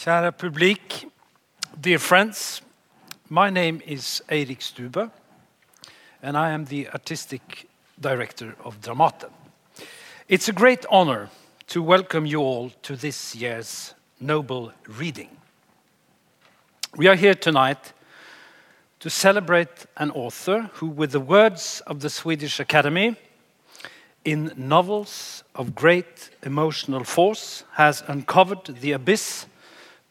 Kära publik, dear friends, my name is Eirik Stubø and I am the artistic director of Dramaten. It's a great honor to welcome you all to this year's Nobel reading. We are here tonight to celebrate an author who, with the words of the Swedish Academy, in novels of great emotional force, has uncovered the abyss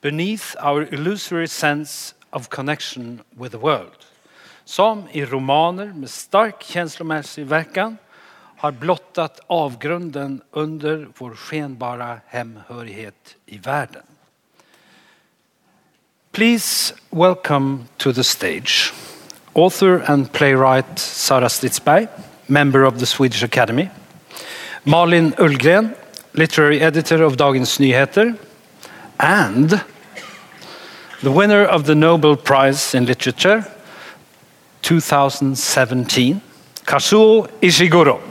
beneath our illusory sense of connection with the world. Som i romaner med stark känslomässig verkan har blottat avgrunden under vår skenbara hemhörighet i världen. Please welcome to the stage author and playwright Sara Stridsberg, member of the Swedish Academy, Malin Ullgren, literary editor of Dagens Nyheter, and the winner of the Nobel Prize in Literature 2017, Kazuo Ishiguro.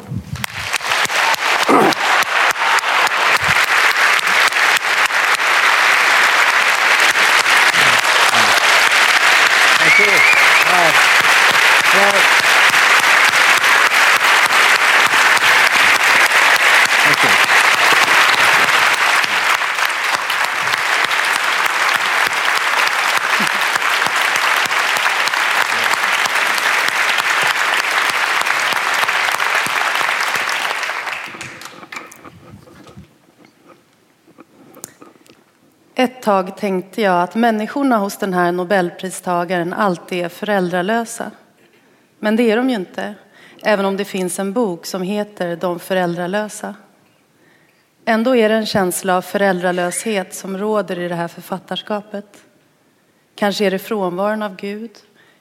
Tag tänkte jag att människorna hos den här nobelpristagaren alltid är föräldralösa. Men det är de ju inte, även om det finns en bok som heter De föräldralösa. Ändå är det en känsla av föräldralöshet som råder i det här författarskapet. Kanske är det frånvaron av Gud,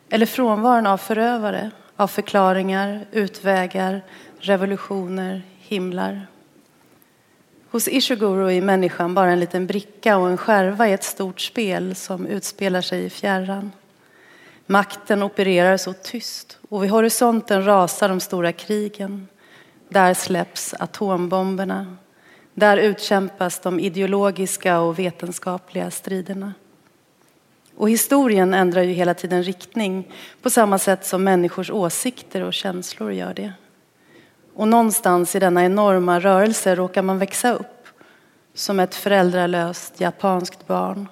eller frånvaron av förövare, av förklaringar, utvägar, revolutioner, himlar. Hos Ishiguro är människan bara en liten bricka och en skärva i ett stort spel som utspelar sig i fjärran. Makten opererar så tyst och vid horisonten rasar de stora krigen. Där släpps atombomberna. Där utkämpas de ideologiska och vetenskapliga striderna. Och historien ändrar ju hela tiden riktning på samma sätt som människors åsikter och känslor gör det. Och någonstans i denna enorma rörelse råkar man växa upp som ett föräldralöst japanskt barn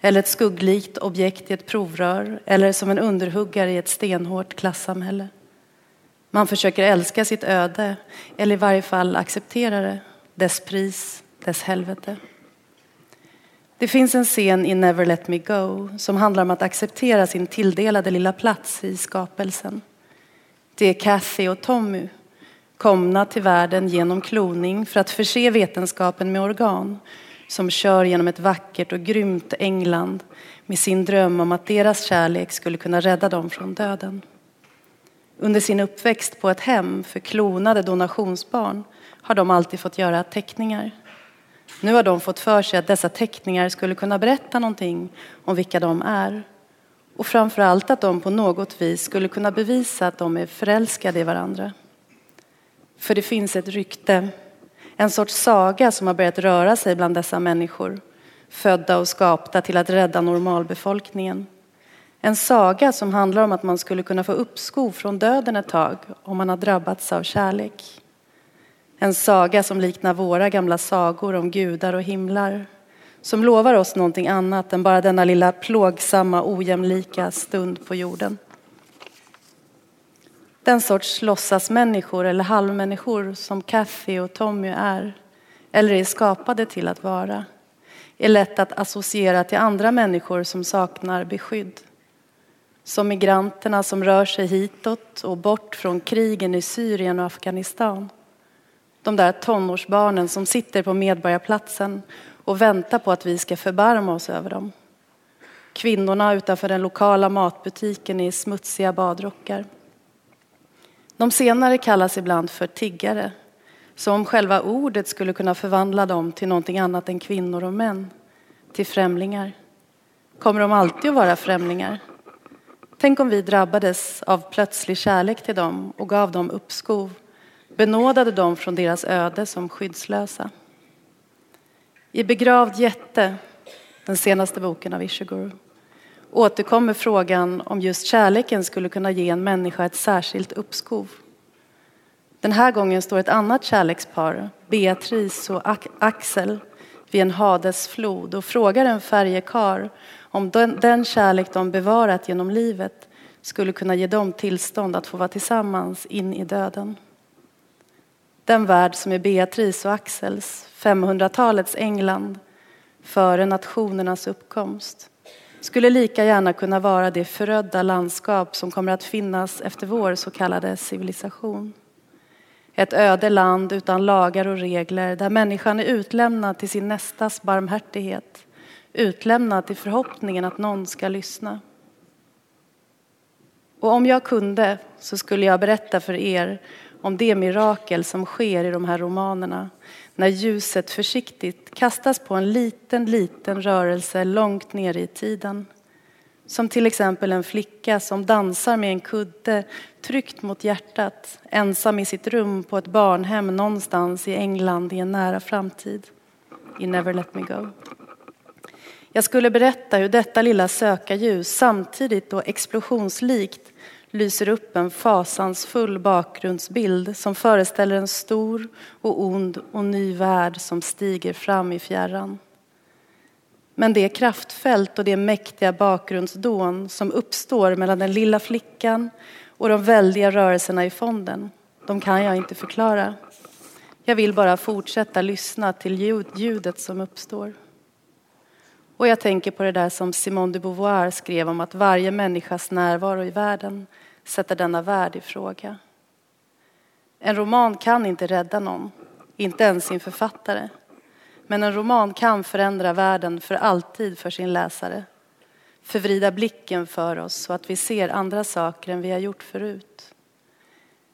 eller ett skugglikt objekt i ett provrör eller som en underhuggare i ett stenhårt klassamhälle. Man försöker älska sitt öde eller i varje fall acceptera det, dess pris, dess helvete. Det finns en scen i Never Let Me Go som handlar om att acceptera sin tilldelade lilla plats i skapelsen. Det är Kathy och Tommy komna till världen genom kloning för att förse vetenskapen med organ som kör genom ett vackert och grymt England med sin dröm om att deras kärlek skulle kunna rädda dem från döden. Under sin uppväxt på ett hem för klonade donationsbarn har de alltid fått göra teckningar. Nu har de fått för sig att dessa teckningar skulle kunna berätta någonting om vilka de är. Och framför allt att de på något vis skulle kunna bevisa att de är förälskade i varandra. För det finns ett rykte, en sorts saga som har börjat röra sig bland dessa människor, födda och skapta till att rädda normalbefolkningen. En saga som handlar om att man skulle kunna få uppskov från döden ett tag om man har drabbats av kärlek. En saga som liknar våra gamla sagor om gudar och himlar. Som lovar oss någonting annat än bara denna lilla plågsamma, ojämlika stund på jorden. Den sorts låtsasmänniskor eller halvmänniskor som Kathy och Tommy är, eller är skapade till att vara, är lätt att associera till andra människor som saknar beskydd. Som migranterna som rör sig hitåt och bort från krigen i Syrien och Afghanistan. De där tonårsbarnen som sitter på Medborgarplatsen och väntar på att vi ska förbarma oss över dem. Kvinnorna utanför den lokala matbutiken i smutsiga badrockar. De senare kallas ibland för tiggare, som om själva ordet skulle kunna förvandla dem till någonting annat än kvinnor och män, till främlingar. Kommer de alltid att vara främlingar? Tänk om vi drabbades av plötslig kärlek till dem och gav dem uppskov, benådade dem från deras öde som skyddslösa. I Begravd jätte den senaste boken av Ishiguro, återkommer frågan om just kärleken skulle kunna ge en människa ett särskilt uppskov. Den här gången står ett annat kärlekspar, Beatrice och Axel, vid en Hadesflod och frågar en färjekar om den, den kärlek de bevarat genom livet skulle kunna ge dem tillstånd att få vara tillsammans in i döden. Den värld som är Beatrice och Axels, 500-talets England, före nationernas uppkomst, skulle lika gärna kunna vara det förödda landskap som kommer att finnas efter vår så kallade civilisation. Ett öde land utan lagar och regler där människan är utlämnad till sin nästas barmhärtighet, utlämnad till förhoppningen att någon ska lyssna. Och om jag kunde så skulle jag berätta för er om det mirakel som sker i de här romanerna när ljuset försiktigt kastas på en liten, liten rörelse långt ner i tiden. Som till exempel en flicka som dansar med en kudde tryckt mot hjärtat, ensam i sitt rum på ett barnhem någonstans i England i en nära framtid. I Never Let Me Go. Jag skulle berätta hur detta lilla sökarljus samtidigt och explosionslikt lyser upp en fasansfull bakgrundsbild som föreställer en stor och ond och ny värld som stiger fram i fjärran. Men det kraftfält och det mäktiga bakgrundsdån som uppstår mellan den lilla flickan och de väldiga rörelserna i fonden, de kan jag inte förklara. Jag vill bara fortsätta lyssna till ljudet som uppstår. Och jag tänker på det där som Simone de Beauvoir skrev om att varje människas närvaro i världen sätter denna värld i fråga. En roman kan inte rädda någon, inte ens sin författare. Men en roman kan förändra världen för alltid för sin läsare. Förvrida blicken för oss så att vi ser andra saker än vi har gjort förut.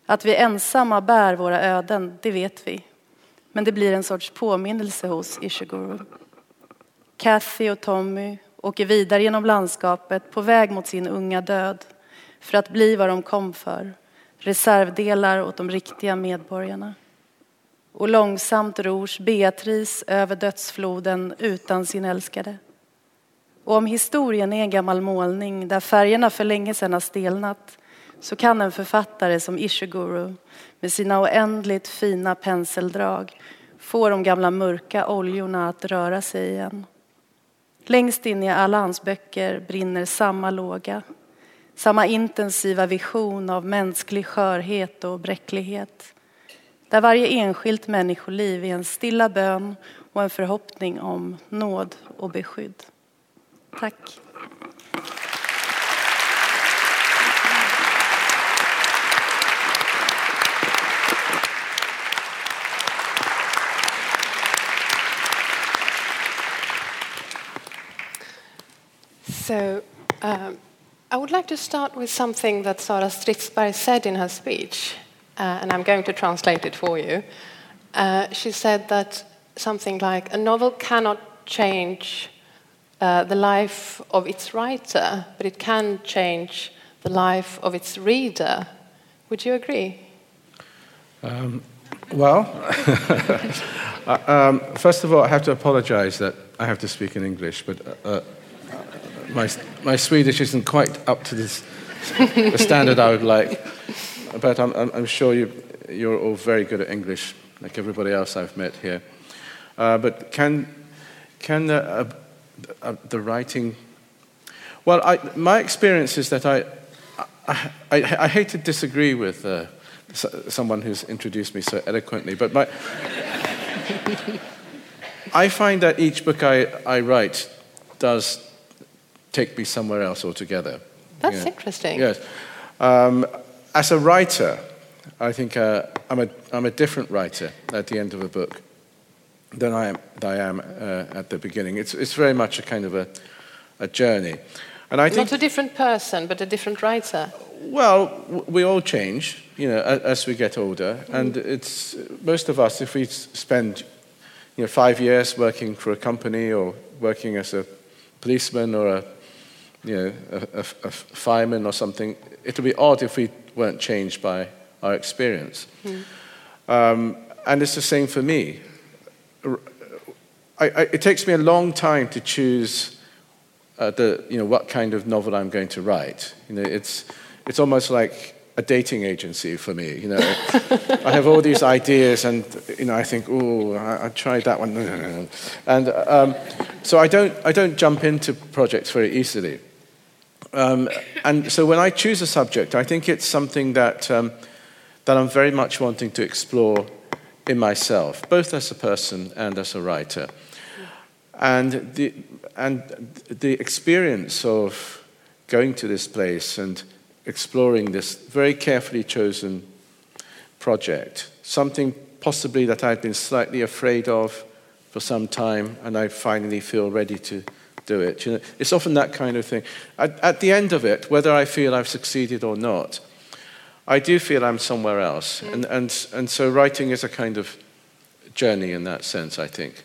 Att vi ensamma bär våra öden, det vet vi. Men det blir en sorts påminnelse hos Ishiguro. Kathy och Tommy åker vidare genom landskapet på väg mot sin unga död för att bli vad de kom för, reservdelar åt de riktiga medborgarna. Och långsamt rors Beatrice över dödsfloden utan sin älskade. Och om historien är en gammal målning där färgerna för länge sedan har stelnat så kan en författare som Ishiguro med sina oändligt fina penseldrag få de gamla mörka oljorna att röra sig igen. Längst in i alla hans böcker brinner samma låga samma intensiva vision av mänsklig skörhet och bräcklighet. Där varje enskilt människoliv är en stilla bön och en förhoppning om nåd och beskydd. Tack. So, um... I would like to start with something that Sara Stridsberg said in her speech, uh, and I'm going to translate it for you. Uh, she said that something like a novel cannot change uh, the life of its writer, but it can change the life of its reader. Would you agree? Um, well, uh, um, first of all, I have to apologize that I have to speak in English, but uh, my, my Swedish isn't quite up to this, the standard I would like. But I'm, I'm sure you, you're all very good at English, like everybody else I've met here. Uh, but can, can the, uh, uh, the writing. Well, I, my experience is that I, I, I, I hate to disagree with uh, someone who's introduced me so eloquently, but my, I find that each book I, I write does take me somewhere else altogether. That's interesting. Yes. Um, as a writer, I think uh, I'm, a, I'm a different writer at the end of a book than I am, than I am uh, at the beginning. It's, it's very much a kind of a, a journey. And I think, Not a different person, but a different writer. Well, we all change, you know, as we get older. Mm. And it's most of us, if we spend, you know, five years working for a company or working as a policeman or a you know, a, a, a, fireman or something, it would be odd if we weren't changed by our experience. Mm. Um, and it's the same for me. I, I, it takes me a long time to choose uh, the, you know, what kind of novel I'm going to write. You know, it's, it's almost like a dating agency for me. You know, I have all these ideas, and you know, I think, oh, I, I tried that one, and um, so I don't, I don't jump into projects very easily. Um, and so when I choose a subject, I think it's something that um, that I'm very much wanting to explore in myself, both as a person and as a writer. And the, and the experience of going to this place and exploring this very carefully chosen project, something possibly that I've been slightly afraid of for some time, and I finally feel ready to do it. You know, it's often that kind of thing. At, at, the end of it, whether I feel I've succeeded or not, I do feel I'm somewhere else. Mm. And, and, and so writing is a kind of journey in that sense, I think.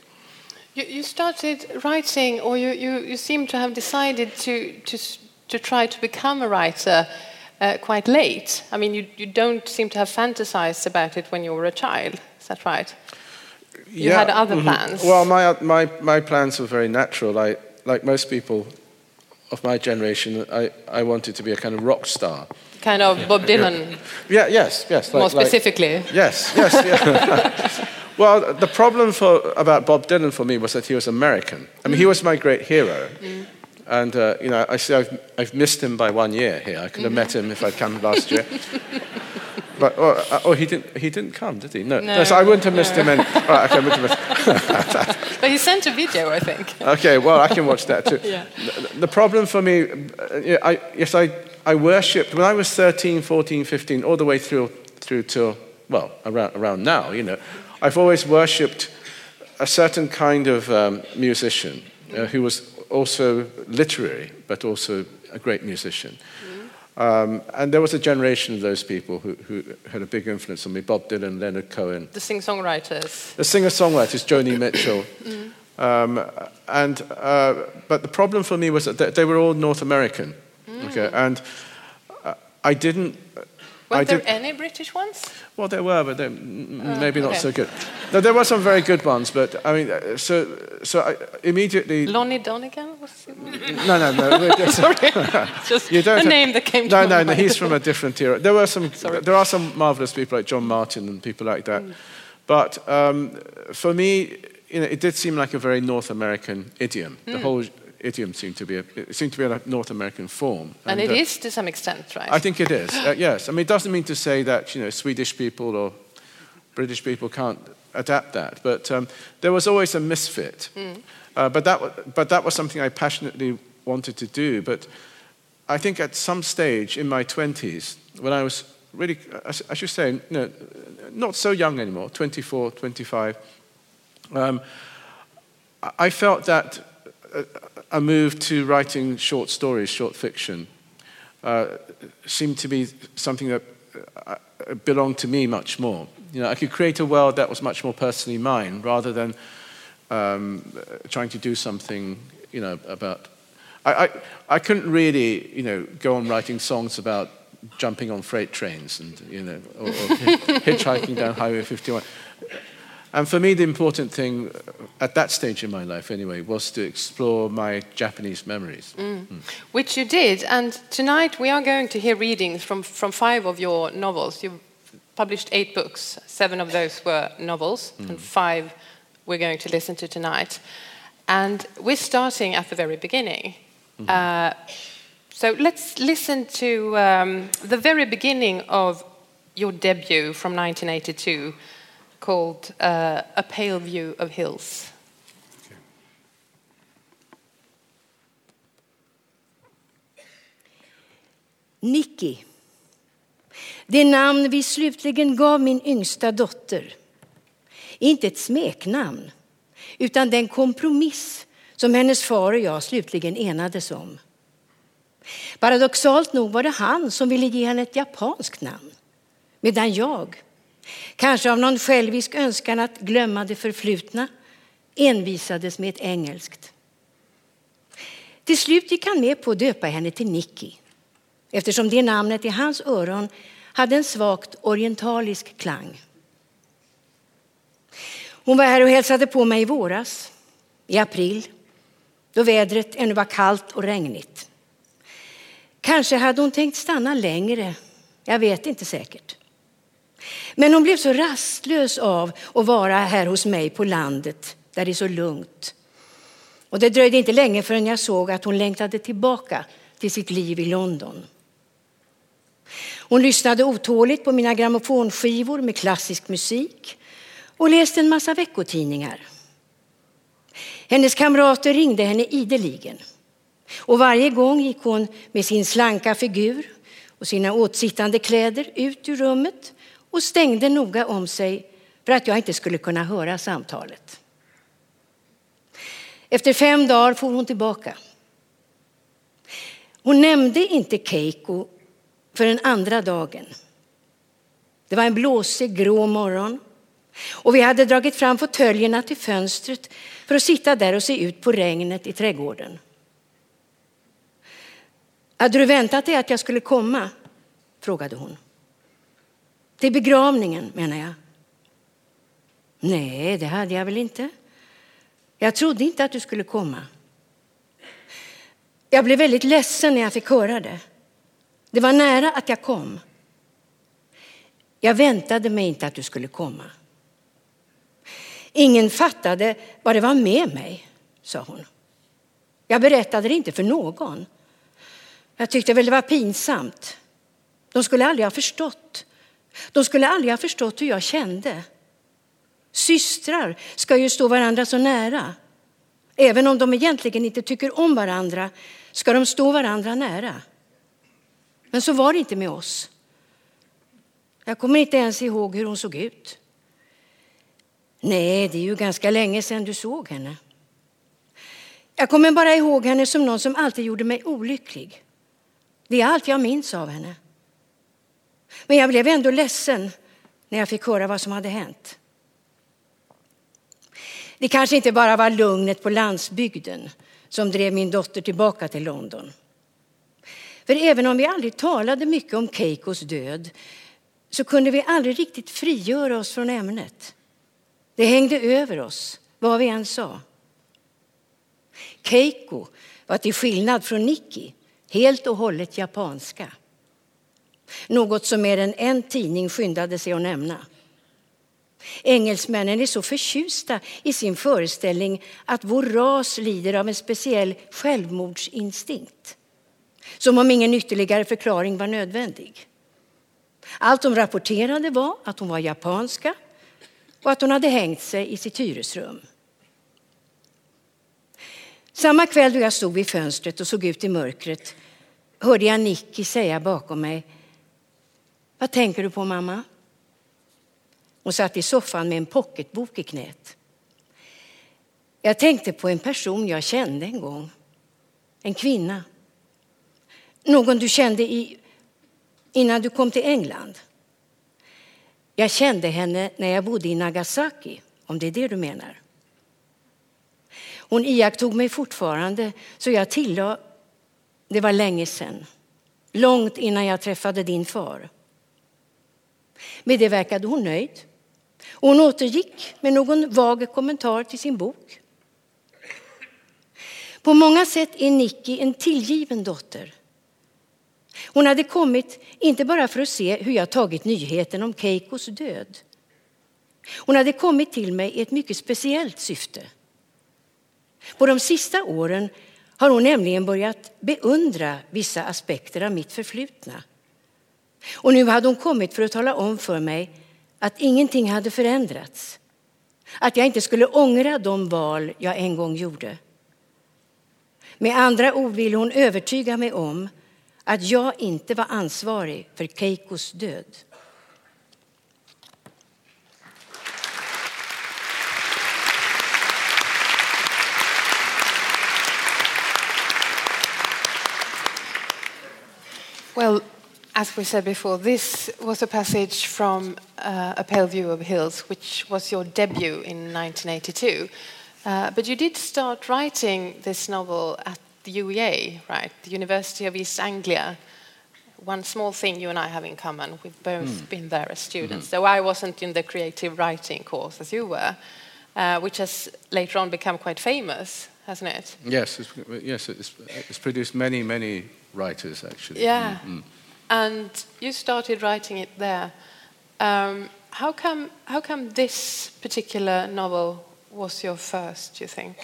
You, you started writing, or you, you, you seem to have decided to, to, to try to become a writer uh, quite late. I mean, you, you don't seem to have fantasized about it when you were a child. Is that right? You yeah, had other mm-hmm. plans. Well, my, my, my plans were very natural. I, like most people of my generation, I, I wanted to be a kind of rock star. Kind of Bob Dylan. Yeah, yes, yes. Like, more specifically. Like, yes, yes. Yeah. well, the problem for, about Bob Dylan for me was that he was American. I mean, mm. he was my great hero. Mm. And, uh, you know, I say I've, I've missed him by one year here. I could have met him if I'd come last year. but, oh, uh, oh, he, didn't, he didn't come, did he? No. no, no so I wouldn't have missed no. him. Any, all right, okay, I wouldn't have missed But he sent a video, I think. okay, well, I can watch that too. yeah. the, the problem for me, uh, I, yes, I, I worshipped, when I was 13, 14, 15, all the way through, through till, well, around, around now, you know, I've always worshipped a certain kind of um, musician uh, who was also literary, but also a great musician. Mm-hmm. Um, and there was a generation of those people who, who, had a big influence on me Bob Dylan, Leonard Cohen. The singer songwriters. The singer songwriters, Joni Mitchell. mm-hmm. um, and, uh, but the problem for me was that they were all North American. Mm. Okay, and uh, I didn't Weren't there any British ones? Well, there were, but uh, maybe not okay. so good. No, there were some very good ones, but I mean, uh, so so I immediately. Lonnie Donegan was. No, no, no. Sorry, just you don't a have, name that came to no, no, no. He's from a different era. There were some. Sorry. There are some marvelous people like John Martyn and people like that, mm. but um, for me, you know, it did seem like a very North American idiom. Mm. The whole idiom seemed to be a, it seemed to be a North American form. And, and it uh, is to some extent, right? I think it is. uh, yes. I mean, it doesn't mean to say that you know Swedish people or British people can't adapt that, but um, there was always a misfit. Mm. Uh, but that but that was something I passionately wanted to do. But I think at some stage in my twenties, when I was really, I should say, you know, not so young anymore, 24, 25. Um, I felt that uh, a move to writing short stories, short fiction, uh, seemed to be something that uh, belonged to me much more. You know, I could create a world that was much more personally mine rather than um, trying to do something, you know, about. I, I, I couldn't really, you know, go on writing songs about jumping on freight trains and, you know, or, or hitchhiking down Highway 51. And for me, the important thing uh, at that stage in my life, anyway, was to explore my Japanese memories. Mm. Mm. Which you did. And tonight we are going to hear readings from, from five of your novels. You've published eight books, seven of those were novels, mm. and five we're going to listen to tonight. And we're starting at the very beginning. -hmm. Uh, so let's listen to um, the very beginning of your debut from 1982 called uh, A Pale View of Hills. Nicky. Det namn vi slutligen gav min yngsta dotter. Inte ett smeknamn, utan den kompromiss som hennes far och jag slutligen enades om. Paradoxalt nog var det han som ville ge henne ett japanskt namn, medan jag Kanske av någon självisk önskan att glömma det förflutna envisades med ett engelskt. Till slut gick han med på att döpa henne till Nicky eftersom det namnet i hans öron hade en svagt orientalisk klang. Hon var här och hälsade på mig i våras. i april, då vädret ännu var kallt och regnigt. Kanske hade hon tänkt stanna längre, jag vet inte säkert. Men hon blev så rastlös av att vara här hos mig på landet där det är så lugnt. Och det dröjde inte länge förrän jag såg att hon längtade tillbaka till sitt liv i London. Hon lyssnade otåligt på mina grammofonskivor med klassisk musik och läste en massa veckotidningar. Hennes kamrater ringde henne ideligen. Och varje gång gick hon med sin slanka figur och sina åtsittande kläder ut ur rummet och stängde noga om sig för att jag inte skulle kunna höra samtalet. Efter fem dagar for hon tillbaka. Hon nämnde inte Keiko för den andra dagen. Det var en blåsig grå morgon och vi hade dragit fram fåtöljerna till fönstret för att sitta där och se ut på regnet i trädgården. Hade du väntat dig att jag skulle komma? frågade hon. Till begravningen menar jag. Nej, det hade jag väl inte. Jag trodde inte att du skulle komma. Jag blev väldigt ledsen när jag fick höra det. Det var nära att jag kom. Jag väntade mig inte att du skulle komma. Ingen fattade vad det var med mig, sa hon. Jag berättade det inte för någon. Jag tyckte väl det var pinsamt. De skulle aldrig ha förstått. De skulle aldrig ha förstått hur jag kände. Systrar ska ju stå varandra så nära. Även om de egentligen inte tycker om varandra ska de stå varandra nära. Men så var det inte med oss. Jag kommer inte ens ihåg hur hon såg ut. Nej, det är ju ganska länge sedan du såg henne. Jag kommer bara ihåg henne som någon som alltid gjorde mig olycklig. Det är allt jag minns av henne. Men jag blev ändå ledsen när jag fick höra vad som hade hänt. Det kanske inte bara var lugnet på landsbygden som drev min dotter tillbaka till London. För även om vi aldrig talade mycket om Keikos död så kunde vi aldrig riktigt frigöra oss från ämnet. Det hängde över oss, vad vi än sa. Keiko var till skillnad från Nikki helt och hållet japanska. Något som mer än en tidning skyndade sig att nämna. Engelsmännen är så förtjusta i sin föreställning att vår ras lider av en speciell självmordsinstinkt. Som om ingen ytterligare förklaring var nödvändig. Allt de rapporterade var att hon var japanska och att hon hade hängt sig i sitt hyresrum. Samma kväll då jag stod vid fönstret och såg ut i mörkret hörde jag Nicky säga bakom mig vad tänker du på mamma? Hon satt i soffan med en pocketbok i knät. Jag tänkte på en person jag kände en gång. En kvinna. Någon du kände i, innan du kom till England. Jag kände henne när jag bodde i Nagasaki, om det är det du menar. Hon iakttog mig fortfarande, så jag tillade det var länge sedan. Långt innan jag träffade din far. Med det verkade hon nöjd. hon återgick med någon vag kommentar till sin bok. På många sätt är Nicky en tillgiven dotter. Hon hade kommit inte bara för att se hur jag tagit nyheten om Keikos död. Hon hade kommit till mig i ett mycket speciellt syfte. På de sista åren har hon nämligen börjat beundra vissa aspekter av mitt förflutna. Och nu hade hon kommit för att tala om för mig att ingenting hade förändrats. Att jag inte skulle ångra de val jag en gång gjorde. Med andra ord ville hon övertyga mig om att jag inte var ansvarig för Keikos död. Well, as we said before, this was a passage from uh, A Pale View of Hills, which was your debut in 1982. Uh, but you did start writing this novel at the UEA, right? The University of East Anglia. One small thing you and I have in common, we've both mm. been there as students, mm. though I wasn't in the creative writing course as you were. uh, which has later on become quite famous, hasn't it? Yes, it's, yes, it's, it's produced many, many writers actually. Yeah. Mm, mm. And you started writing it there. Um, how come? How come this particular novel was your first? Do you think?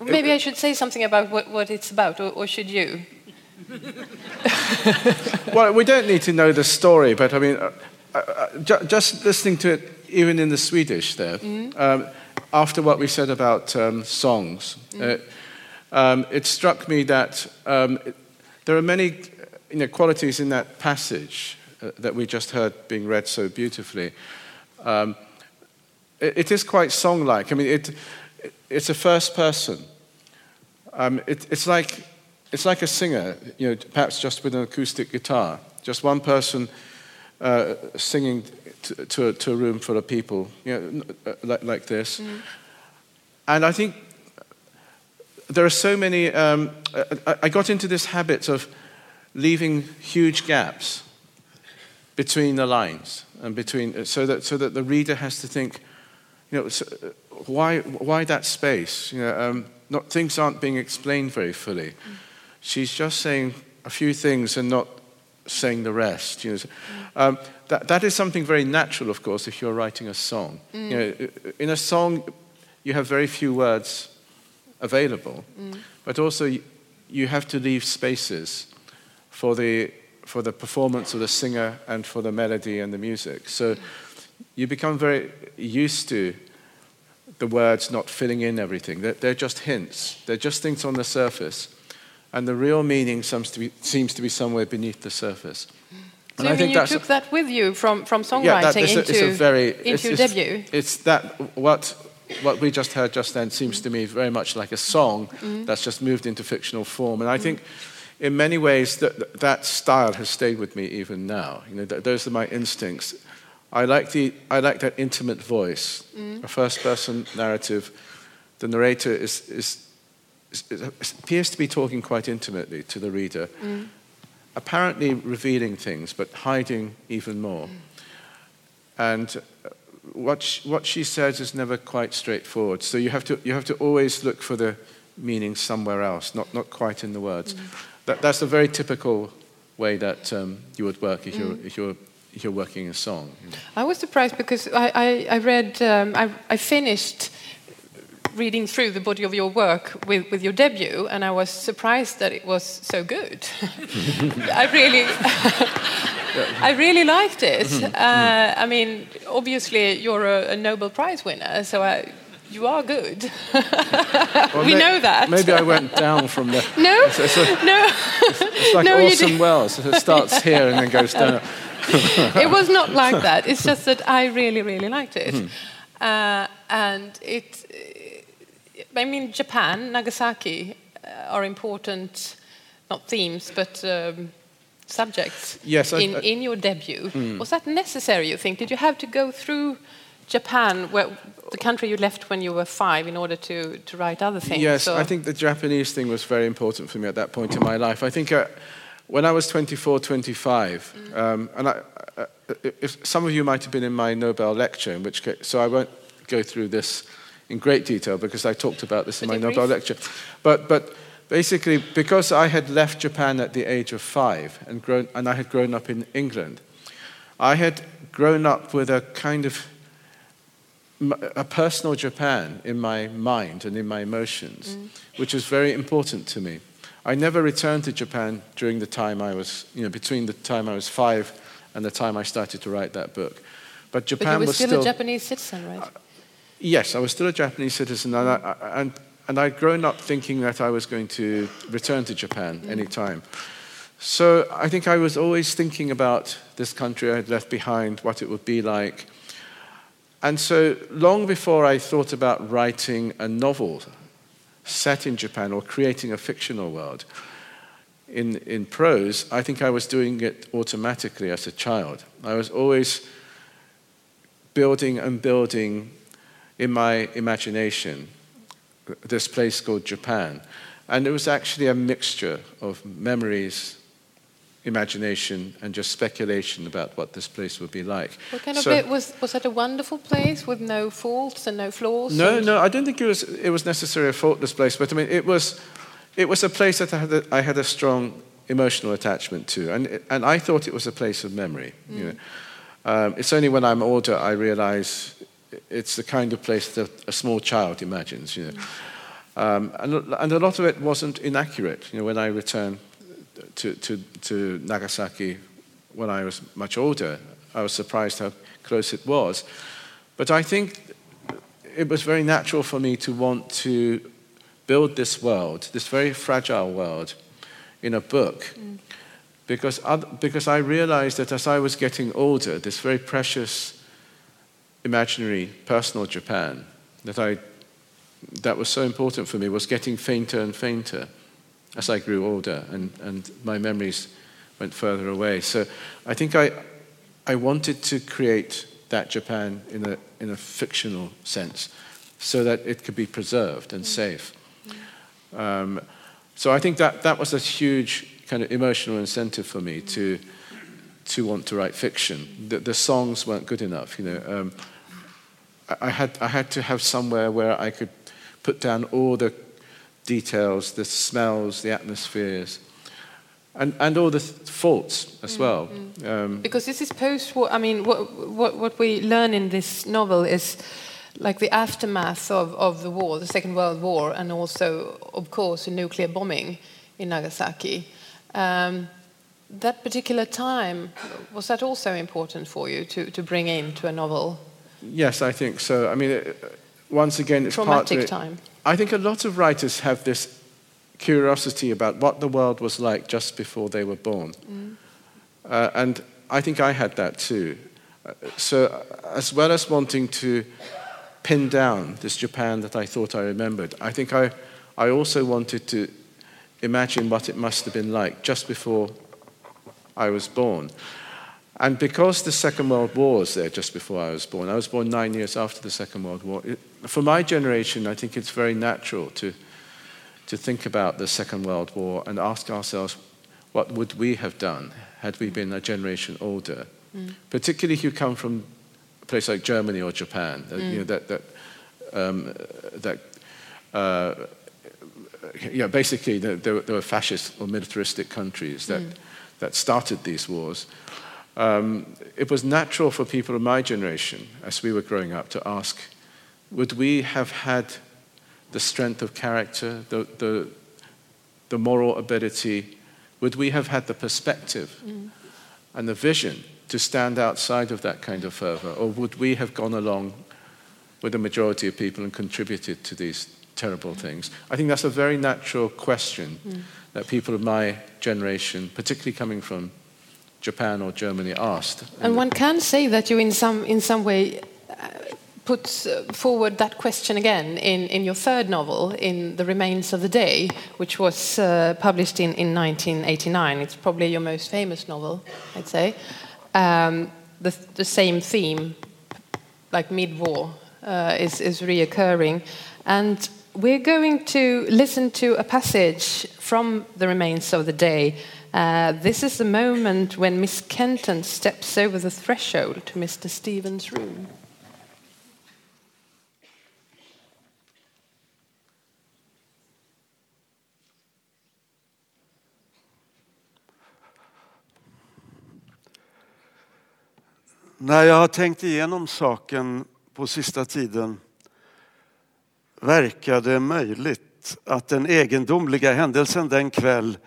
Maybe I should say something about what, what it's about, or, or should you? well, we don't need to know the story, but I mean, uh, uh, ju just listening to it, even in the Swedish there, mm. um, after what we said about um, songs, mm. uh, um, it struck me that um, it, there are many you know, qualities in that passage uh, that we just heard being read so beautifully. Um, it, it is quite song like. I mean, it, it's a first person. Um, it, it's, like, it's like a singer, you know, perhaps just with an acoustic guitar, just one person uh, singing to, to, a, to, a, room full of people, you know, uh, like, like this. Mm. And I think there are so many. Um, I, I got into this habit of leaving huge gaps between the lines and between, so that, so that the reader has to think, you know, so why, why that space? You know, um, not, things aren't being explained very fully. Mm. She's just saying a few things and not saying the rest. You know. Um, that, that is something very natural, of course, if you're writing a song. Mm. You know, in a song, you have very few words available, mm. but also you, you have to leave spaces for the, for the performance of the singer and for the melody and the music. So you become very used to the words not filling in everything. They're, they're just hints, they're just things on the surface. And the real meaning seems to be, seems to be somewhere beneath the surface. So and I think you took a, that with you from, from songwriting yeah, that, into, a, a very, into it's, debut? It's that, what, what we just heard just then seems to me very much like a song mm. that's just moved into fictional form. And I mm. think in many ways that, that style has stayed with me even now. You know, those are my instincts. I like, the, I like that intimate voice, mm. a first person narrative. The narrator is, is, is, appears to be talking quite intimately to the reader, mm. apparently revealing things, but hiding even more. And uh, what she, what she says is never quite straightforward. So you have to, you have to always look for the meaning somewhere else, not, not quite in the words. Mm. That, that's a very typical way that um, you would work if, you're, mm. if you're you're working a song. I was surprised because I, I, I read, um, I, I, finished reading through the body of your work with, with your debut, and I was surprised that it was so good. I really, I really liked it. Mm-hmm. Uh, I mean, obviously you're a, a Nobel Prize winner, so I, you are good. well, we may, know that. Maybe I went down from there. No, it's, it's a, no, it's, it's like no, Orson Welles. It starts here and then goes down. it was not like that. It's just that I really, really liked it. Mm. Uh, and it, I mean, Japan, Nagasaki uh, are important, not themes, but um, subjects yes, in, I, in your debut. Mm. Was that necessary, you think? Did you have to go through Japan, where, the country you left when you were five, in order to, to write other things? Yes, I think the Japanese thing was very important for me at that point in my life. I think. Uh, when I was 24, 25, mm. um, and I, uh, if some of you might have been in my Nobel lecture, in which case, so I won't go through this in great detail because I talked about this in my Nobel lecture. But, but basically, because I had left Japan at the age of five and, grown, and I had grown up in England, I had grown up with a kind of a personal Japan in my mind and in my emotions, mm. which was very important to me. I never returned to Japan during the time I was, you know, between the time I was five and the time I started to write that book. But Japan but you were was still, still a Japanese citizen, right? Yes, I was still a Japanese citizen, and, I, and, and I'd grown up thinking that I was going to return to Japan mm. any time. So I think I was always thinking about this country I had left behind, what it would be like. And so long before I thought about writing a novel set in Japan or creating a fictional world. In, in prose, I think I was doing it automatically as a child. I was always building and building in my imagination this place called Japan. And it was actually a mixture of memories imagination and just speculation about what this place would be like. What kind of So- bit was was that a wonderful place with no faults and no flaws? No, no, I don't think it was, it was necessarily a faultless place, but I mean, it was, it was a place that I had a, I had a strong emotional attachment to, and, and I thought it was a place of memory. You know. um, it's only when I'm older I realize it's the kind of place that a small child imagines. You know. Um, and, and a lot of it wasn't inaccurate. You know, when I returned to, to, to Nagasaki when I was much older, I was surprised how close it was. But I think it was very natural for me to want to build this world, this very fragile world, in a book. Because, oth- because I realized that as I was getting older, this very precious, imaginary, personal Japan that, I, that was so important for me was getting fainter and fainter as I grew older and, and my memories went further away. So I think I, I wanted to create that Japan in a, in a fictional sense so that it could be preserved and safe. Um, so I think that, that was a huge kind of emotional incentive for me to, to want to write fiction. The, the songs weren't good enough, you know. Um, I, had, I had to have somewhere where I could put down all the details, the smells, the atmospheres, and, and all the th- faults as well. Um, Because this is post war. I mean, what, what, what we learn in this novel is like the aftermath of, of the war, the Second World War, and also, of course, a nuclear bombing in Nagasaki. Um, that particular time, was that also important for you to, to bring into a novel? Yes, I think so. I mean, it, once again, it's part. Traumatic partly, time. I think a lot of writers have this curiosity about what the world was like just before they were born. Uh, and I think I had that too. Uh, So, uh, as well as wanting to pin down this Japan that I thought I remembered, I think I, I also wanted to imagine what it must have been like just before I was born. And because the Second World War was there just before I was born, I was born nine years after the Second World War. It, for my generation, I think it's very natural to, to think about the Second World War and ask ourselves, what would we have done had we been a generation older? Particularly if you come from a place like Germany or Japan, that, you know, that, that, um, that uh, yeah, basically there, there, were- there were fascist or militaristic countries that, that started these wars. Um, it was natural for people of my generation, as we were growing up, to ask, would we have had the strength of character, the, the, the moral ability, would we have had the perspective mm. and the vision to stand outside of that kind of fervor, or would we have gone along with the majority of people and contributed to these terrible mm. things? I think that's a very natural question mm. that people of my generation, particularly coming from Japan or Germany, asked. And one can say that you, in some, in some way, uh, put uh, forward that question again in, in your third novel, in The Remains of the Day, which was uh, published in, in 1989. It's probably your most famous novel, I'd say. Um, the, the same theme, like mid war, uh, is, is reoccurring. And we're going to listen to a passage from The Remains of the Day. Uh, this is the moment when Miss Kenton steps over the threshold to Mr. Stevens' room. När jag har tänkt igenom saken på sista tiden verkar det möjligt att den egendomliga händelsen den kväll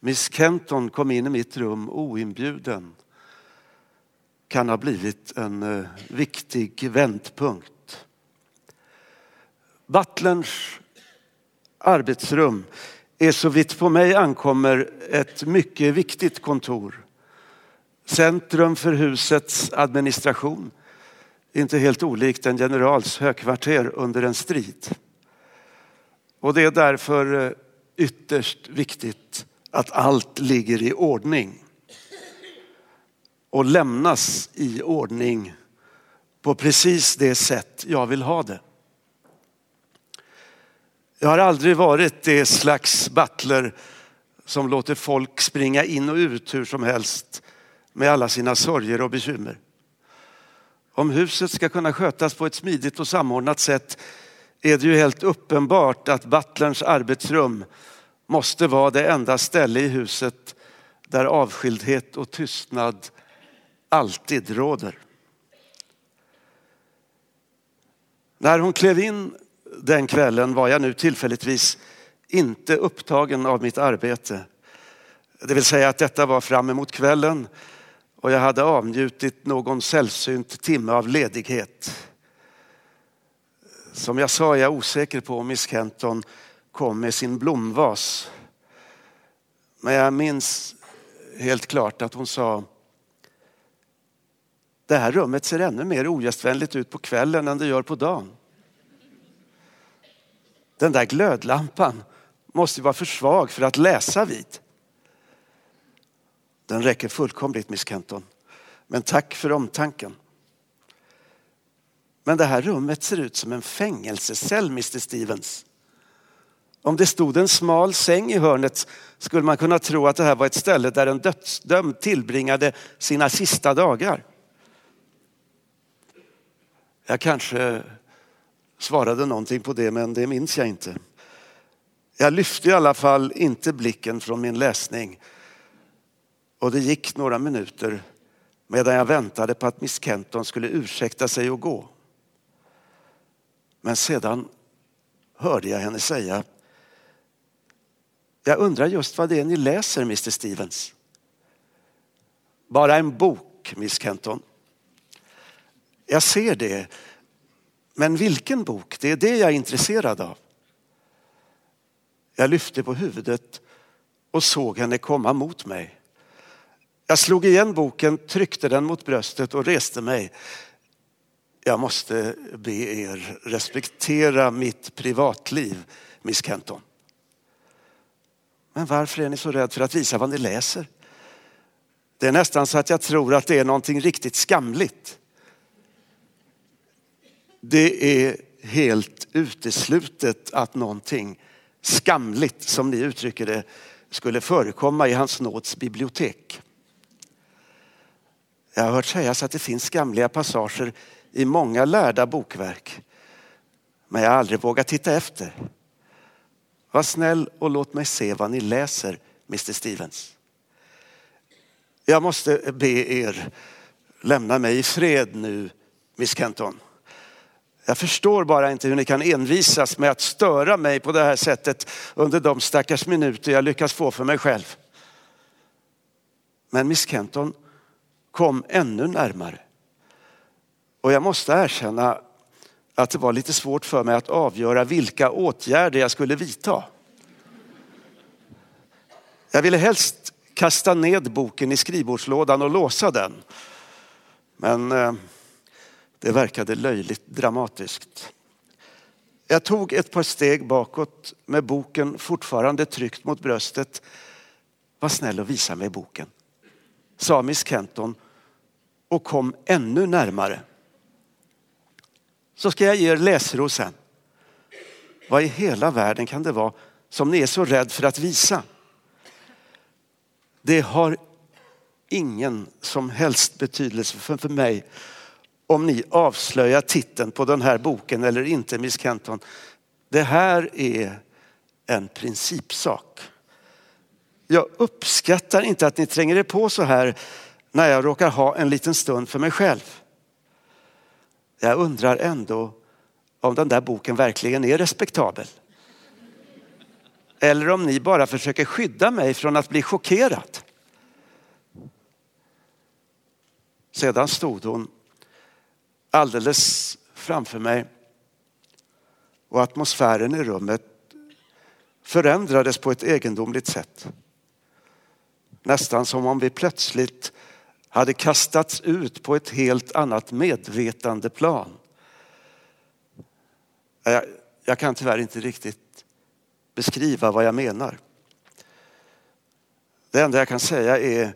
Miss Kenton kom in i mitt rum oinbjuden kan ha blivit en eh, viktig vändpunkt. Butlerns arbetsrum är så vitt på mig ankommer ett mycket viktigt kontor. Centrum för husets administration. Inte helt olikt en generals högkvarter under en strid. Och det är därför eh, ytterst viktigt att allt ligger i ordning. Och lämnas i ordning på precis det sätt jag vill ha det. Jag har aldrig varit det slags butler som låter folk springa in och ut hur som helst med alla sina sorger och bekymmer. Om huset ska kunna skötas på ett smidigt och samordnat sätt är det ju helt uppenbart att butlerns arbetsrum måste vara det enda ställe i huset där avskildhet och tystnad alltid råder. När hon klev in den kvällen var jag nu tillfälligtvis inte upptagen av mitt arbete. Det vill säga att detta var fram emot kvällen och jag hade avnjutit någon sällsynt timme av ledighet. Som jag sa är jag osäker på om Miss Kenton kom med sin blomvas. Men jag minns helt klart att hon sa det här rummet ser ännu mer ogästvänligt ut på kvällen än det gör på dagen. Den där glödlampan måste vara för svag för att läsa vid. Den räcker fullkomligt, Miss Kenton. Men tack för omtanken. Men det här rummet ser ut som en fängelsecell, Mr Stevens. Om det stod en smal säng i hörnet skulle man kunna tro att det här var ett ställe där en dödsdömd tillbringade sina sista dagar. Jag kanske svarade någonting på det, men det minns jag inte. Jag lyfte i alla fall inte blicken från min läsning och det gick några minuter medan jag väntade på att Miss Kenton skulle ursäkta sig och gå. Men sedan hörde jag henne säga jag undrar just vad det är ni läser, Mr Stevens. Bara en bok, Miss Kenton. Jag ser det. Men vilken bok? Det är det jag är intresserad av. Jag lyfte på huvudet och såg henne komma mot mig. Jag slog igen boken, tryckte den mot bröstet och reste mig. Jag måste be er respektera mitt privatliv, Miss Kenton. Men varför är ni så rädd för att visa vad ni läser? Det är nästan så att jag tror att det är någonting riktigt skamligt. Det är helt uteslutet att någonting skamligt, som ni uttrycker det, skulle förekomma i hans nåds bibliotek. Jag har hört sägas att det finns skamliga passager i många lärda bokverk. Men jag har aldrig vågat titta efter. Var snäll och låt mig se vad ni läser, Mr Stevens. Jag måste be er lämna mig i fred nu, Miss Kenton. Jag förstår bara inte hur ni kan envisas med att störa mig på det här sättet under de stackars minuter jag lyckas få för mig själv. Men Miss Kenton kom ännu närmare. Och jag måste erkänna att det var lite svårt för mig att avgöra vilka åtgärder jag skulle vidta. Jag ville helst kasta ned boken i skrivbordslådan och låsa den. Men eh, det verkade löjligt dramatiskt. Jag tog ett par steg bakåt med boken fortfarande tryckt mot bröstet. Var snäll och visa mig boken, sa Miss Kenton och kom ännu närmare. Så ska jag ge er läsrosen. Vad i hela världen kan det vara som ni är så rädd för att visa? Det har ingen som helst betydelse för, för mig om ni avslöjar titeln på den här boken eller inte, Miss Kenton. Det här är en principsak. Jag uppskattar inte att ni tränger er på så här när jag råkar ha en liten stund för mig själv. Jag undrar ändå om den där boken verkligen är respektabel. Eller om ni bara försöker skydda mig från att bli chockerad. Sedan stod hon alldeles framför mig och atmosfären i rummet förändrades på ett egendomligt sätt. Nästan som om vi plötsligt hade kastats ut på ett helt annat medvetandeplan. Jag, jag kan tyvärr inte riktigt beskriva vad jag menar. Det enda jag kan säga är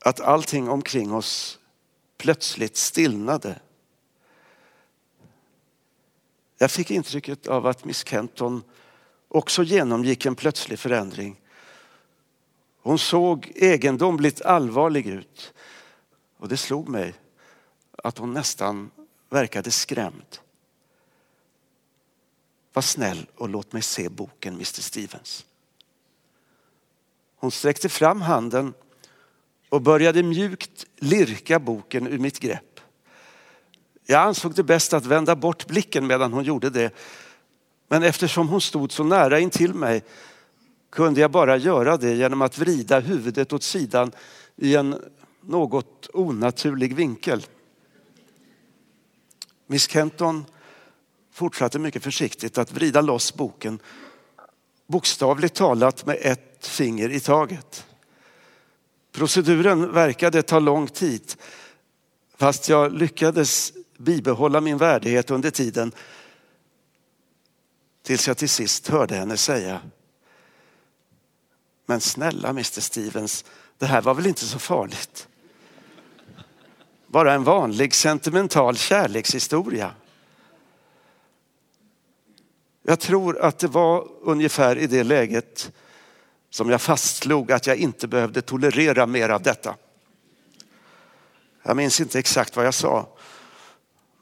att allting omkring oss plötsligt stillnade. Jag fick intrycket av att Miss Kenton också genomgick en plötslig förändring. Hon såg egendomligt allvarlig ut. Och det slog mig att hon nästan verkade skrämd. Var snäll och låt mig se boken, Mr Stevens. Hon sträckte fram handen och började mjukt lirka boken ur mitt grepp. Jag ansåg det bäst att vända bort blicken medan hon gjorde det. Men eftersom hon stod så nära intill mig kunde jag bara göra det genom att vrida huvudet åt sidan i en något onaturlig vinkel. Miss Kenton fortsatte mycket försiktigt att vrida loss boken, bokstavligt talat med ett finger i taget. Proceduren verkade ta lång tid, fast jag lyckades bibehålla min värdighet under tiden tills jag till sist hörde henne säga men snälla Mr Stevens, det här var väl inte så farligt? Bara en vanlig sentimental kärlekshistoria. Jag tror att det var ungefär i det läget som jag fastslog att jag inte behövde tolerera mer av detta. Jag minns inte exakt vad jag sa.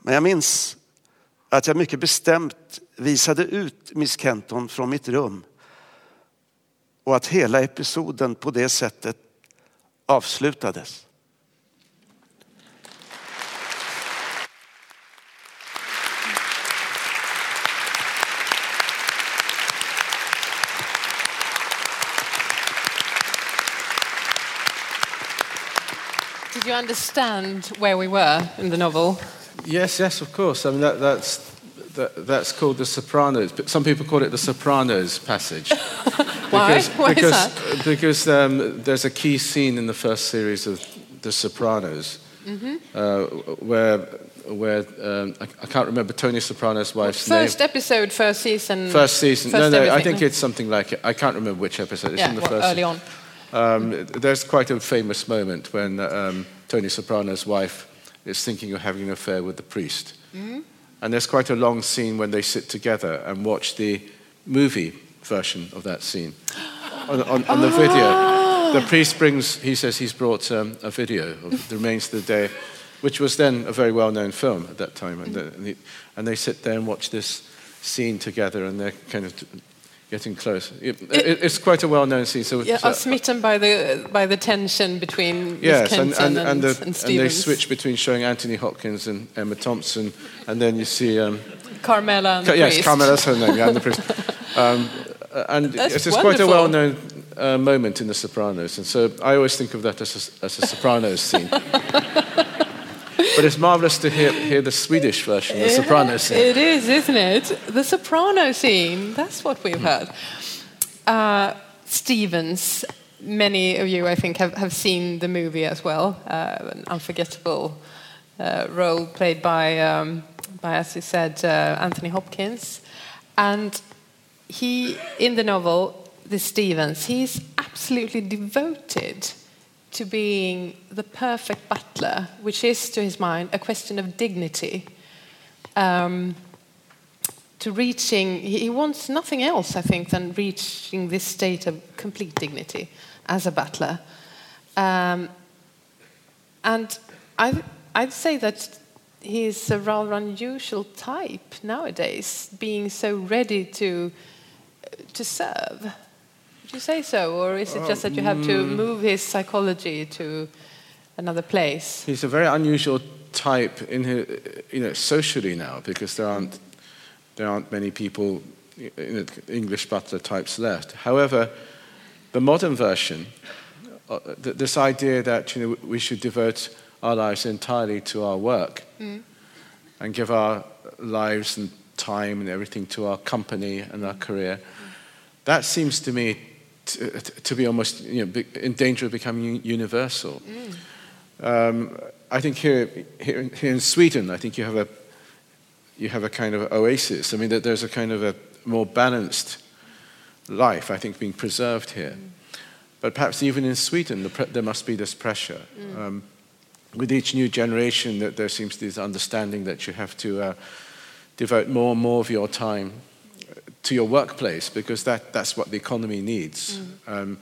Men jag minns att jag mycket bestämt visade ut Miss Kenton från mitt rum och att hela episoden på det sättet avslutades. Did you understand where we were in the novel? Yes, yes, of course. I mean, that, that's, that, that's called the Sopranos. But some people call it the Sopranos passage. Why? Because, Why is that? because um, there's a key scene in the first series of The Sopranos Mm-hmm. uh, where, where um, I, I can't remember Tony Soprano's wife's First name. episode, first season. First season. first no, no, I think it's something like it. I can't remember which episode. It's yeah, in the well, first. early on. Um, there's quite a famous moment when um, Tony Soprano's wife is thinking of having an affair with the priest. Mm-hmm. And there's quite a long scene when they sit together and watch the movie version of that scene on, on, on the video. The priest brings, he says he's brought um, a video of The Remains of the Day, which was then a very well known film at that time. And, the, and, and they sit there and watch this scene together and they're kind of getting close. It, it, it's quite a well known scene. So, Yeah, so- are smitten by the by the tension between Yes, and, and, and, and, the, and and they switch between showing Anthony Hopkins and Emma Thompson, and then you see, um, Carmela and the Ca- yes, priest. Carmela's her name, yeah, and the priest. Um, and That's it's, it's quite a well-known uh, moment in The Sopranos, and so I always think of that as a, as a Sopranos scene. but it's marvelous to hear, hear the Swedish version, the soprano scene. It is, isn't it? The soprano scene. That's what we've heard. Uh, Stevens. Many of you, I think, have, have seen the movie as well. Uh, an unforgettable uh, role played by, um, by, as you said, uh, Anthony Hopkins. And he, in the novel, the Stevens, he's absolutely devoted to being the perfect butler, which is, to his mind, a question of dignity. Um, to reaching, he wants nothing else, I think, than reaching this state of complete dignity as a butler. Um, and I, I'd say that he's a rather unusual type nowadays, being so ready to, to serve. Would you say so? Or is it just that you have to move his psychology to another place? He's a very unusual type in his, you know, socially now because there aren't, there aren't many people, you know, English butler types left. However, the modern version, uh, th- this idea that you know, we should devote our lives entirely to our work and give our lives and time and everything to our company and our career, that seems to me to, to be almost you know, in danger of becoming universal. Um, I think here, here, in- here in Sweden, I think you have a you have a kind of oasis. I mean, that there's a kind of a more balanced life, I think, being preserved here. But perhaps even in Sweden, the there must be this pressure. Um, with each new generation, that there seems to be this understanding that you have to uh, devote more and more of your time to your workplace because that, that's what the economy needs. Um,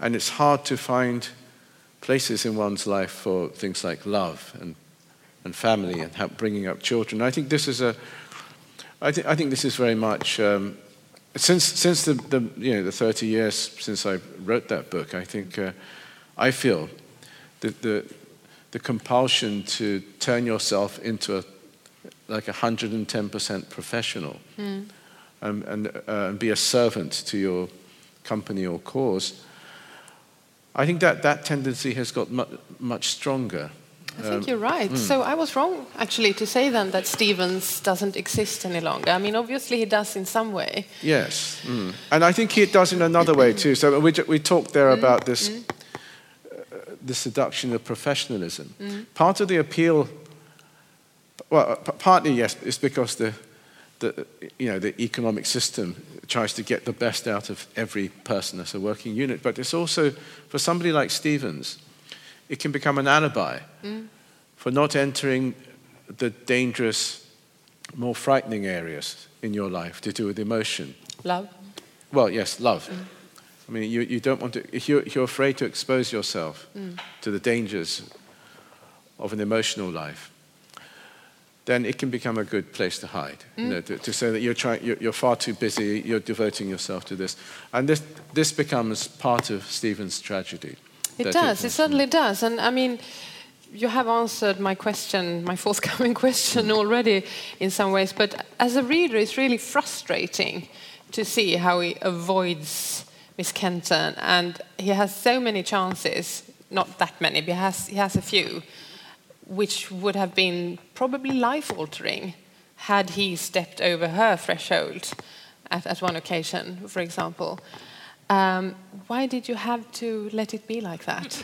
and it's hard to find places in one's life for things like love and, and family and help bringing up children. I think this is a, I think, I think this is very much, um, since, since the, the, you know, the 30 years since I wrote that book, I think uh, I feel that the, the compulsion to turn yourself into a, like a 110% professional Mm. Um, and, uh, and be a servant to your company or cause, I think that that tendency has got mu- much stronger. I think Um, you're right. So I was wrong, actually, to say then that Stevens doesn't exist any longer. I mean, obviously he does in some way. Yes, mm. and I think he does in another way too. So we, we talked there about this, uh, the seduction of professionalism. Part of the appeal, well, partly yes, is because the, the, you know, the economic system tries to get the best out of every person as a working unit. But it's also for somebody like Stevens, it can become an alibi mm. for not entering the dangerous, more frightening areas in your life to do with emotion. Love. Well, yes, love. Mm. I mean, you, you don't want to, if you're, if you're afraid to expose yourself mm. to the dangers of an emotional life, then it can become a good place to hide. You know, to, to say that you're, trying, you're, you're far too busy, you're devoting yourself to this. And this, this becomes part of Stevens' tragedy. It does. It certainly does. And I mean, you have answered my question, my forthcoming question already in some ways. But as a reader, it's really frustrating to see how he avoids Miss Kenton. And he has so many chances, not that many, but he has, he has a few, which would have been probably life altering had he stepped over her threshold at, at one occasion, for example. Um, why did you have to let it be like that?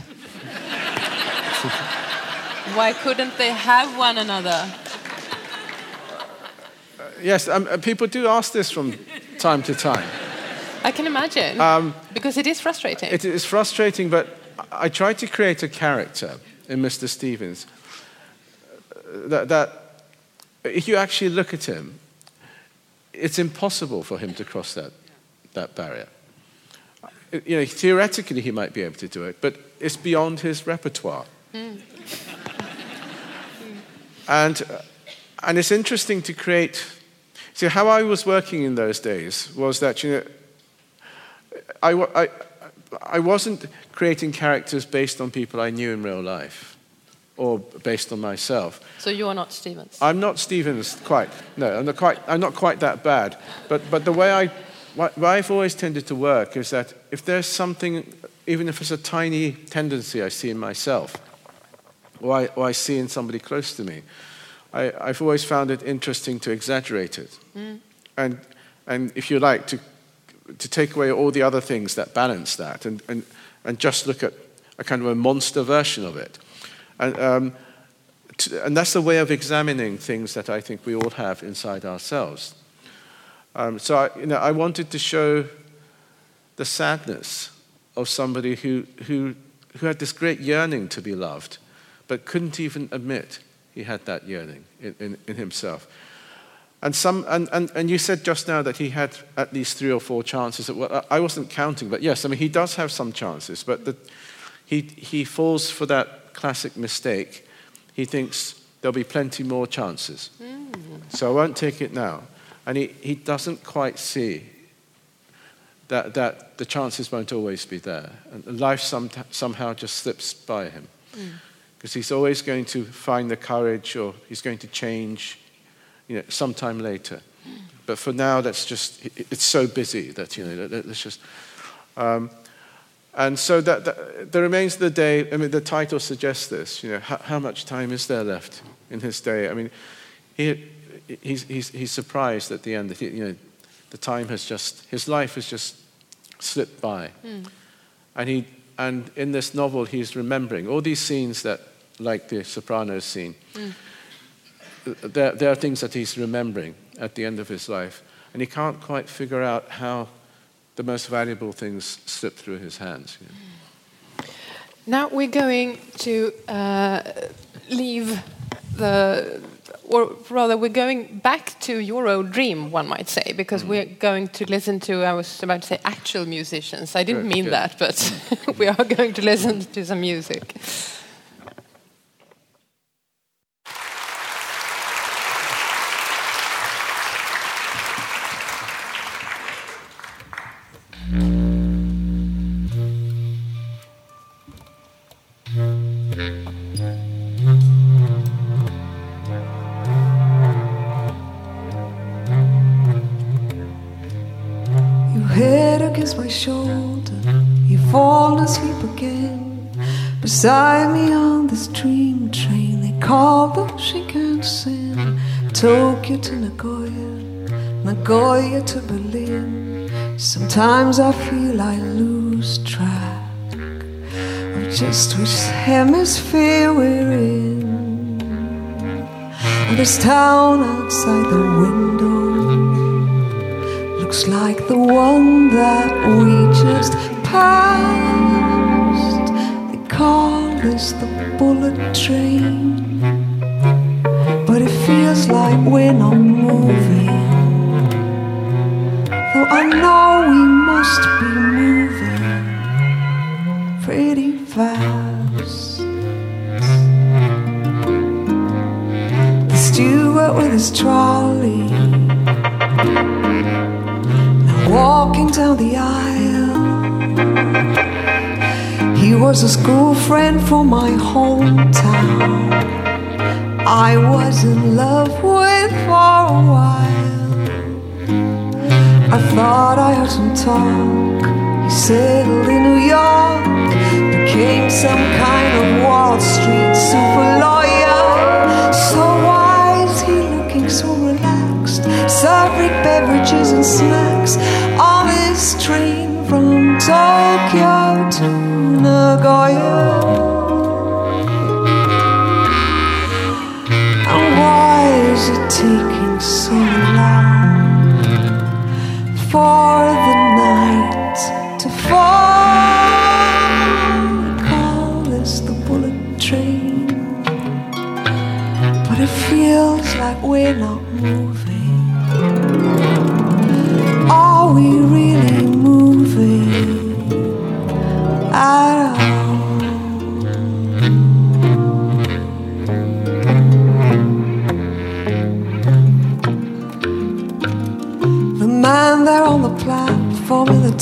why couldn't they have one another? Yes, um, uh, people do ask this from time to time. I can imagine. because it is frustrating. It is frustrating, but I tried to create a character in Mr. Stevens uh, that, that if you actually look at him, it's impossible for him to cross that, that barrier. You know, theoretically he might be able to do it, but it's beyond his repertoire. and, uh, and it's interesting to create. See, how I was working in those days was that, you know, I, I, I wasn't creating characters based on people I knew in real life or based on myself. so you are not Stevens. I'm not Stevens quite. No, I'm not quite, I'm not quite that bad. But, but the way I, what I've always tended to work is that if there's something, even if it's a tiny tendency I see in myself, or I, or I see in somebody close to me, I, I've always found it interesting to exaggerate it. Mm. And, and if you like, to, to take away all the other things that balance that and, and, and just look at a kind of a monster version of it. And, um, and that's the way of examining things that I think we all have inside ourselves. Um, so I, you know, I wanted to show the sadness of somebody who, who, who had this great yearning to be loved, but couldn't even admit he had that yearning in, in, in himself. And, some, and, and, and you said just now that he had at least three or four chances. Well, I wasn't counting, but yes, I mean, he does have some chances, but the, he, he falls for that classic mistake. He thinks there'll be plenty more chances. So I won't take it now. And he, he doesn't quite see that, that the chances won't always be there. And life some, somehow just slips by him. Because he's always going to find the courage or he's going to change you know, sometime later. But for now, that's just, it- it's so busy that, you know, let- let- let's just. Um, and so that, that there remains of the day, I mean, the title suggests this, you know, how, how much time is there left in his day? I mean, he, he's, he's, he's surprised at the end that, he, you know, the time has just, his life has just slipped by. Hmm. And, he, and in this novel, he's remembering all these scenes that, like the Sopranos scene, hmm. there, there are things that he's remembering at the end of his life. And he can't quite figure out how the most valuable things slip through his hands. you know. Now we're going to uh, leave the or rather, we're going back to your old dream, one might say, because we're going to listen to, I was about to say actual musicians. I didn't Good, mean good. that, but we are going to listen to some music. Your head against my shoulder, you fall asleep again. Beside me on this dream train, they call the Shinkansen. Tokyo to Nagoya, Nagoya to Berlin. Sometimes I feel I lose track of just which hemisphere we're in. And this town outside the window looks like the one that we just passed. They call this the bullet train, but it feels like we're not moving. Though I know we must be moving pretty fast. The steward with his trolley now walking down the aisle. He was a school friend from my hometown. I was in love with for a while. I thought I heard him talk. He settled in New York, became some kind of Wall Street super lawyer.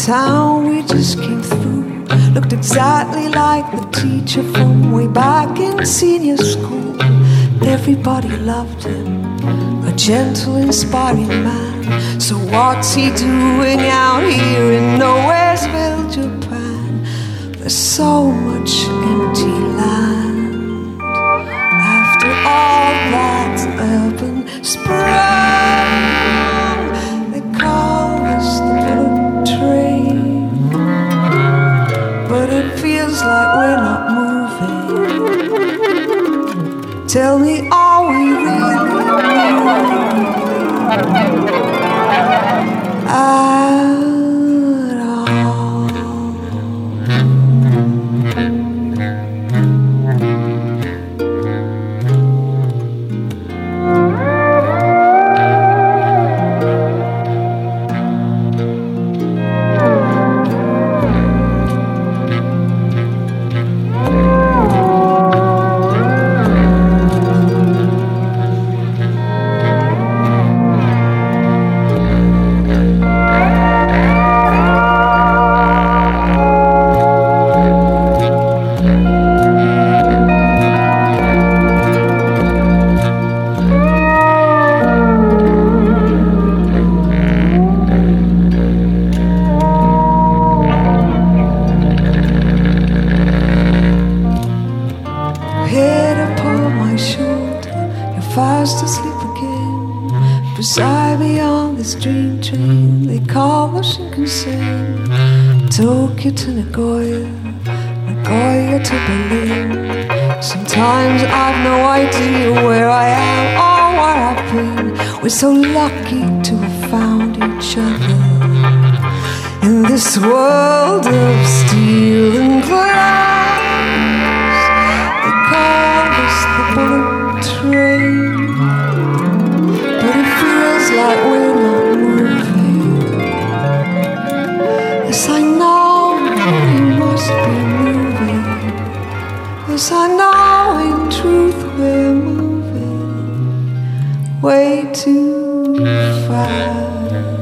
Town we just came through looked exactly like the teacher from way back in senior school. Everybody loved him, a gentle, inspiring man. So what's he doing out here in Nowheresville, Japan? There's so much empty land after all that urban sprung. So lucky to have found each other in this world of steel and glass. Way too fast.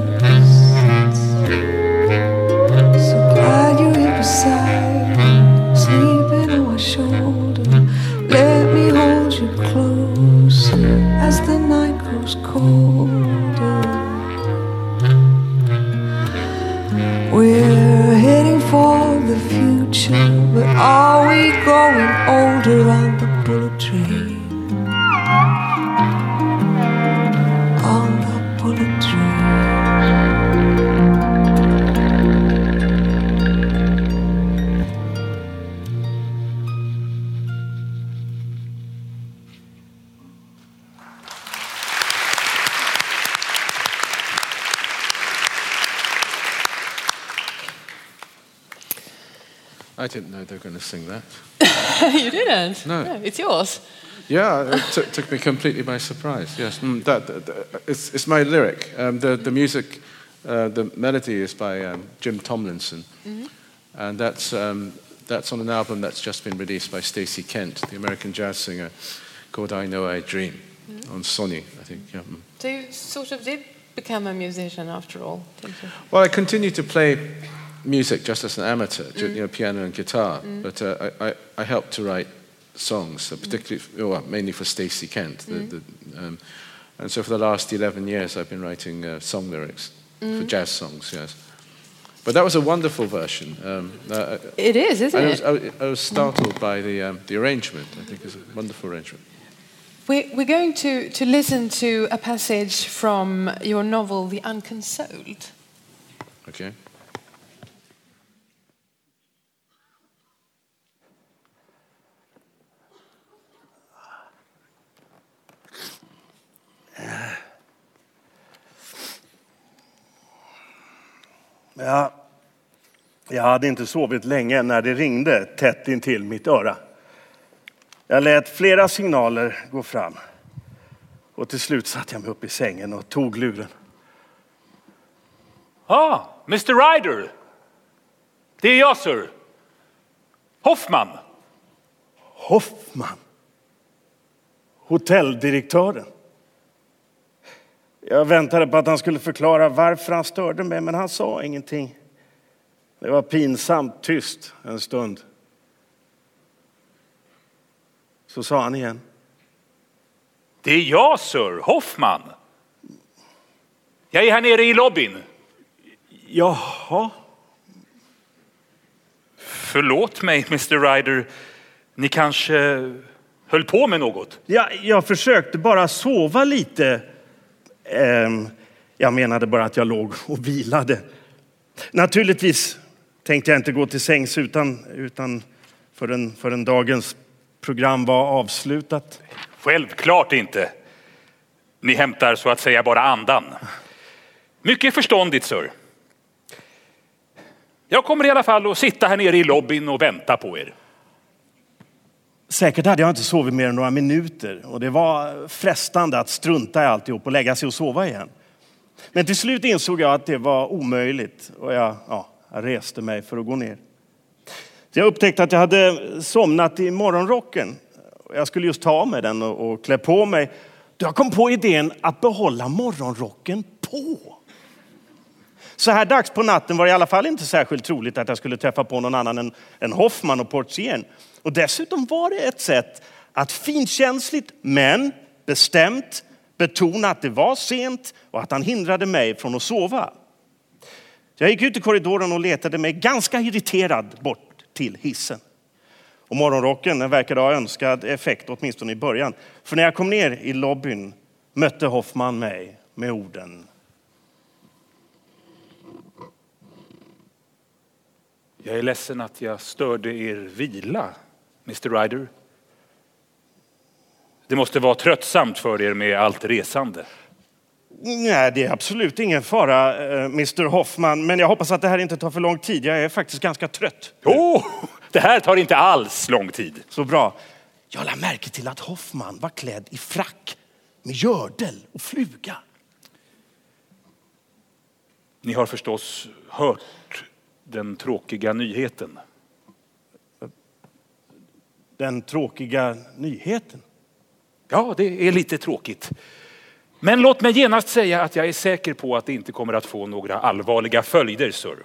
Were going to sing that. you didn't? No. It's yours. Yeah, it took, took me completely by surprise. Yes, mm, that, that- that- it's, it's my lyric. Um, the, the music, uh, the melody is by um, Jim Tomlinson, and that's um, that's on an album that's just been released by Stacey Kent, the American jazz singer, called "I Know I Dream," on Sony, I think. Yeah. mm. So you sort of did become a musician after all? Well, I continue to play music just as an amateur, ju- you know, piano and guitar. But uh, I, I, I helped to write songs, uh, particularly, well, mainly for Stacey Kent. The, the, um, and so for the last 11 years, I've been writing uh, song lyrics for jazz songs, yes. But that was a wonderful version. Um, uh, It is, isn't I, was, it? I, was- I was startled by the, um, the arrangement. I think it's a wonderful arrangement. We're, we're going to, to listen to a passage from your novel, The Unconsoled. Okay? Ja, jag hade inte sovit länge när det ringde tätt intill mitt öra. Jag lät flera signaler gå fram. Och till slut satte jag mig upp i sängen och tog luren. Ah, Mr Ryder. Det är jag, sir. Hoffman. Hoffman. Hotelldirektören. Jag väntade på att han skulle förklara varför han störde mig, men han sa ingenting. Det var pinsamt tyst en stund. Så sa han igen. Det är jag, sir. Hoffman. Jag är här nere i lobbyn. Jaha, Förlåt mig, Mr Ryder. Ni kanske höll på med något? Ja, jag försökte bara sova lite. Ehm, jag menade bara att jag låg och vilade. Naturligtvis tänkte jag inte gå till sängs utan, utan förrän, förrän dagens program var avslutat. Självklart inte. Ni hämtar så att säga bara andan. Mycket förståndigt, sir. Jag kommer i alla fall att sitta här nere i lobbyn och vänta på er. Säkert hade jag inte sovit mer än några minuter och det var frestande att strunta i alltihop och lägga sig och sova igen. Men till slut insåg jag att det var omöjligt och jag, ja, jag reste mig för att gå ner. Jag upptäckte att jag hade somnat i morgonrocken. Jag skulle just ta av mig den och, och klä på mig. Då jag kom på idén att behålla morgonrocken på. Så här dags på natten var det i alla fall inte särskilt troligt att jag skulle träffa på någon annan än, än Hoffman och Portier. Och dessutom var det ett sätt att finkänsligt men bestämt betona att det var sent och att han hindrade mig från att sova. Jag gick ut i korridoren och letade mig ganska irriterad bort till hissen. Och morgonrocken den verkade ha önskad effekt, åtminstone i början. För när jag kom ner i lobbyn mötte Hoffman mig med orden. Jag är ledsen att jag störde er vila, Mr Ryder. Det måste vara tröttsamt för er med allt resande. Nej, det är absolut ingen fara, eh, Mr Hoffman. Men jag hoppas att det här inte tar för lång tid. Jag är faktiskt ganska trött. Oh, det här tar inte alls lång tid. Så bra. Jag lade märke till att Hoffman var klädd i frack med gördel och fluga. Ni har förstås hört den tråkiga nyheten. Den tråkiga nyheten. Ja, det är lite tråkigt. Men låt mig genast säga att jag är säker på att det inte kommer att få några allvarliga följder, sir.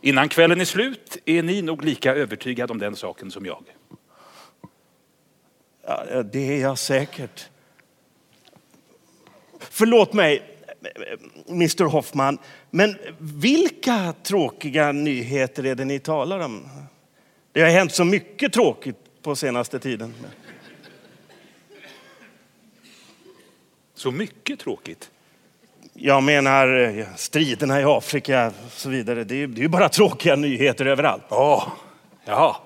Innan kvällen är slut är ni nog lika övertygad om den saken som jag. Ja, det är jag säkert. Förlåt mig, Mr Hoffman, men vilka tråkiga nyheter är det ni talar om? Det har hänt så mycket tråkigt på senaste tiden. Så mycket tråkigt. Jag menar eh, striderna i Afrika och så vidare. Det är, det är ju bara tråkiga nyheter överallt. Ja, jaha.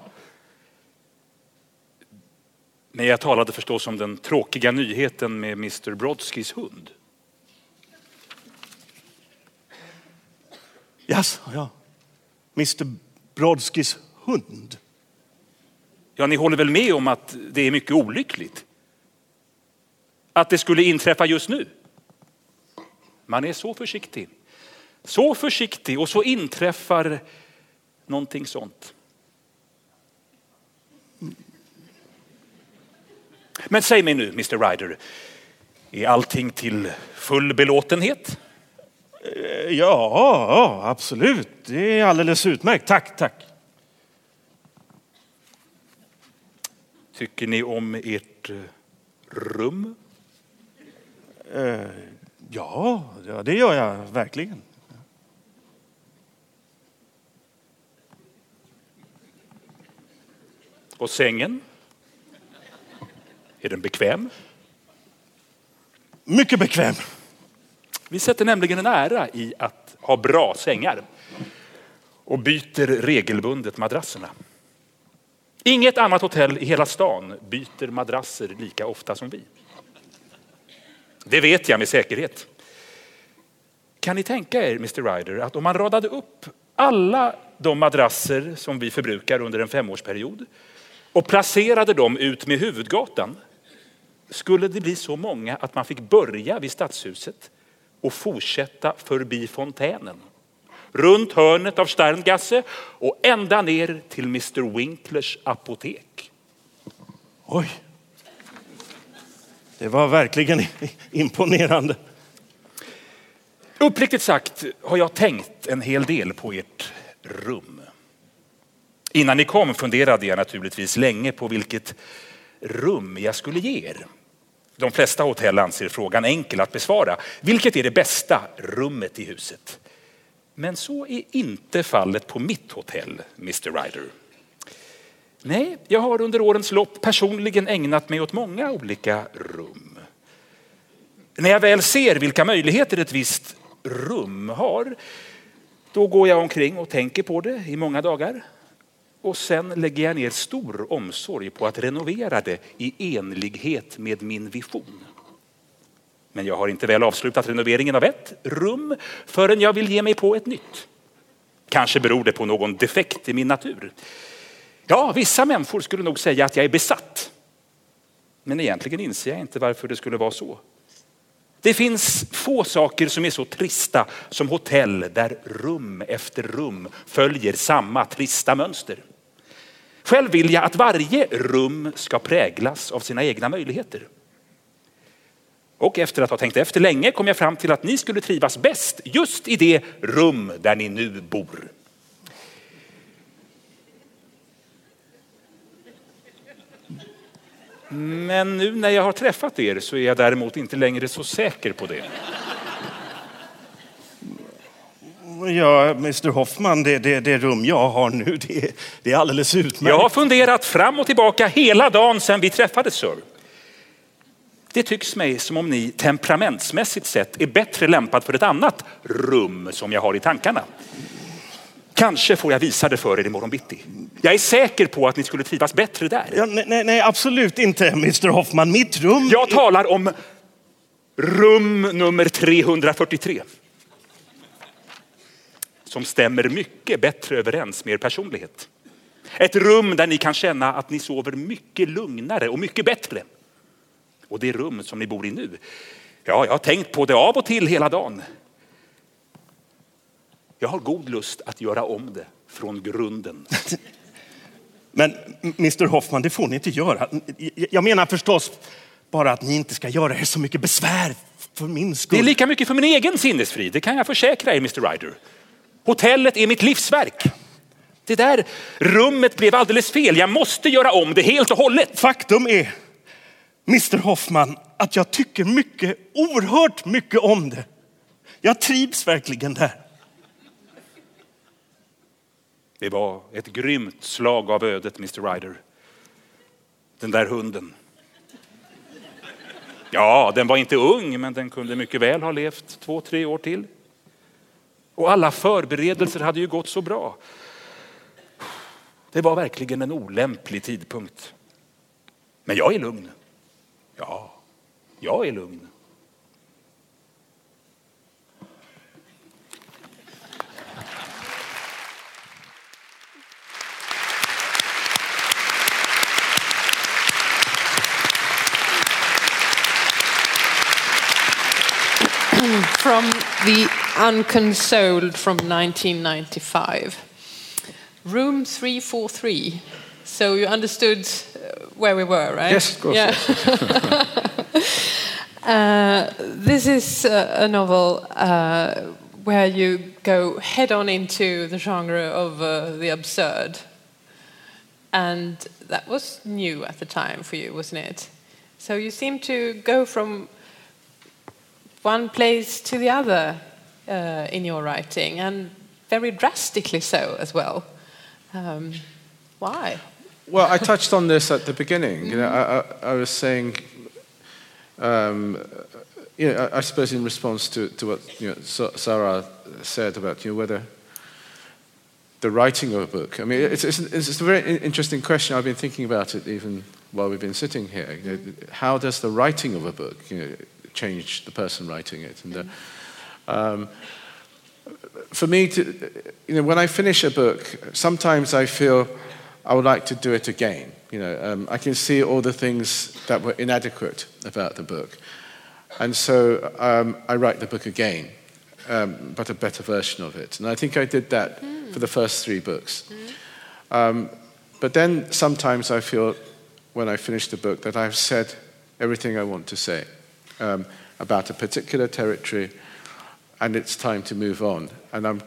Nej, jag talade förstås om den tråkiga nyheten med Mr Brodskis hund. Jaså, ja. Mr Brodskis hund. Ja, ni håller väl med om att det är mycket olyckligt? Att det skulle inträffa just nu? Man är så försiktig. Så försiktig och så inträffar någonting sånt. Men säg mig nu, Mr Ryder, är allting till full belåtenhet? Eh, Ja, absolut. Det är alldeles utmärkt. Tack, tack. Tycker ni om ert eh, rum? Eh, Ja, ja, det gör jag verkligen. Och sängen? Är den bekväm? Mycket bekväm. Vi sätter nämligen en ära i att ha bra sängar och byter regelbundet madrasserna. Inget annat hotell i hela stan byter madrasser lika ofta som vi. Det vet jag med säkerhet. Kan ni tänka er, Mr Ryder, att om man radade upp alla de madrasser som vi förbrukar under en femårsperiod och placerade dem ut med huvudgatan skulle det bli så många att man fick börja vid Stadshuset och fortsätta förbi fontänen. Runt hörnet av Sterngasse och ända ner till Mr Winklers apotek. Oj. Det var verkligen imponerande. Uppriktigt sagt har jag tänkt en hel del på ert rum. Innan ni kom funderade jag naturligtvis länge på vilket rum jag skulle ge er. De flesta hotell anser frågan enkel att besvara. Vilket är det bästa rummet i huset? Men så är inte fallet på mitt hotell, Mr Ryder. Nej, jag har under årens lopp personligen ägnat mig åt många olika rum. När jag väl ser vilka möjligheter ett visst rum har, då går jag omkring och tänker på det i många dagar. Och sen lägger jag ner stor omsorg på att renovera det i enlighet med min vision. Men jag har inte väl avslutat renoveringen av ett rum förrän jag vill ge mig på ett nytt. Kanske beror det på någon defekt i min natur. Ja, vissa människor skulle nog säga att jag är besatt. Men egentligen inser jag inte varför det skulle vara så. Det finns få saker som är så trista som hotell där rum efter rum följer samma trista mönster. Själv vill jag att varje rum ska präglas av sina egna möjligheter. Och efter att ha tänkt efter länge kom jag fram till att ni skulle trivas bäst just i det rum där ni nu bor. Men nu när jag har träffat er så är jag däremot inte längre så säker på det. Ja, Mr Hoffman, det, det, det rum jag har nu, det, det är alldeles utmärkt. Jag har funderat fram och tillbaka hela dagen sedan vi träffades, sir. Det tycks mig som om ni temperamentsmässigt sett är bättre lämpad för ett annat rum som jag har i tankarna. Kanske får jag visa det för er imorgon bitti. Jag är säker på att ni skulle trivas bättre där. Ja, nej, nej, absolut inte, Mr Hoffman. Mitt rum... Jag talar om rum nummer 343. Som stämmer mycket bättre överens med er personlighet. Ett rum där ni kan känna att ni sover mycket lugnare och mycket bättre. Och det rum som ni bor i nu. Ja, jag har tänkt på det av och till hela dagen. Jag har god lust att göra om det från grunden. Men Mr Hoffman, det får ni inte göra. Jag menar förstås Bara att ni inte ska göra er så mycket besvär för min skull. Det är lika mycket för min egen sinnesfrid, det kan jag försäkra er Mr Ryder. Hotellet är mitt livsverk. Det där rummet blev alldeles fel. Jag måste göra om det helt och hållet. Faktum är, Mr Hoffman, att jag tycker mycket, oerhört mycket om det. Jag trivs verkligen där. Det var ett grymt slag av ödet, Mr Ryder. Den där hunden. Ja, den var inte ung, men den kunde mycket väl ha levt två, tre år till. Och alla förberedelser hade ju gått så bra. Det var verkligen en olämplig tidpunkt. Men jag är lugn. Ja, jag är lugn. from the Unconsoled from 1995. Room 343. So you understood uh, where we were, right? Yes, of course. Yeah. uh, this is uh, a novel uh, where you go head on into the genre of uh, the absurd. And that was new at the time for you, wasn't it? So you seem to go from one place to the other uh, in your writing, and very drastically so as well. Um, why? Well, I touched on this at the beginning. You know, I, I, I was saying, um, you know, I, I suppose in response to, to what you know, Sarah said about you know, whether the writing of a book. I mean, it's, it's, it's a very interesting question. I've been thinking about it even while we've been sitting here. You know, how does the writing of a book you know, change the person writing it? And uh, um, for me, to, you know, when I finish a book, sometimes I feel I would like to do it again. You know, um, I can see all the things that were inadequate about the book, and so um, I write the book again, um, but a better version of it. And I think I did that for the first three books. Um, but then sometimes I feel, when I finish the book, that I've said everything I want to say um, about a particular territory, and it's time to move on. And I'm,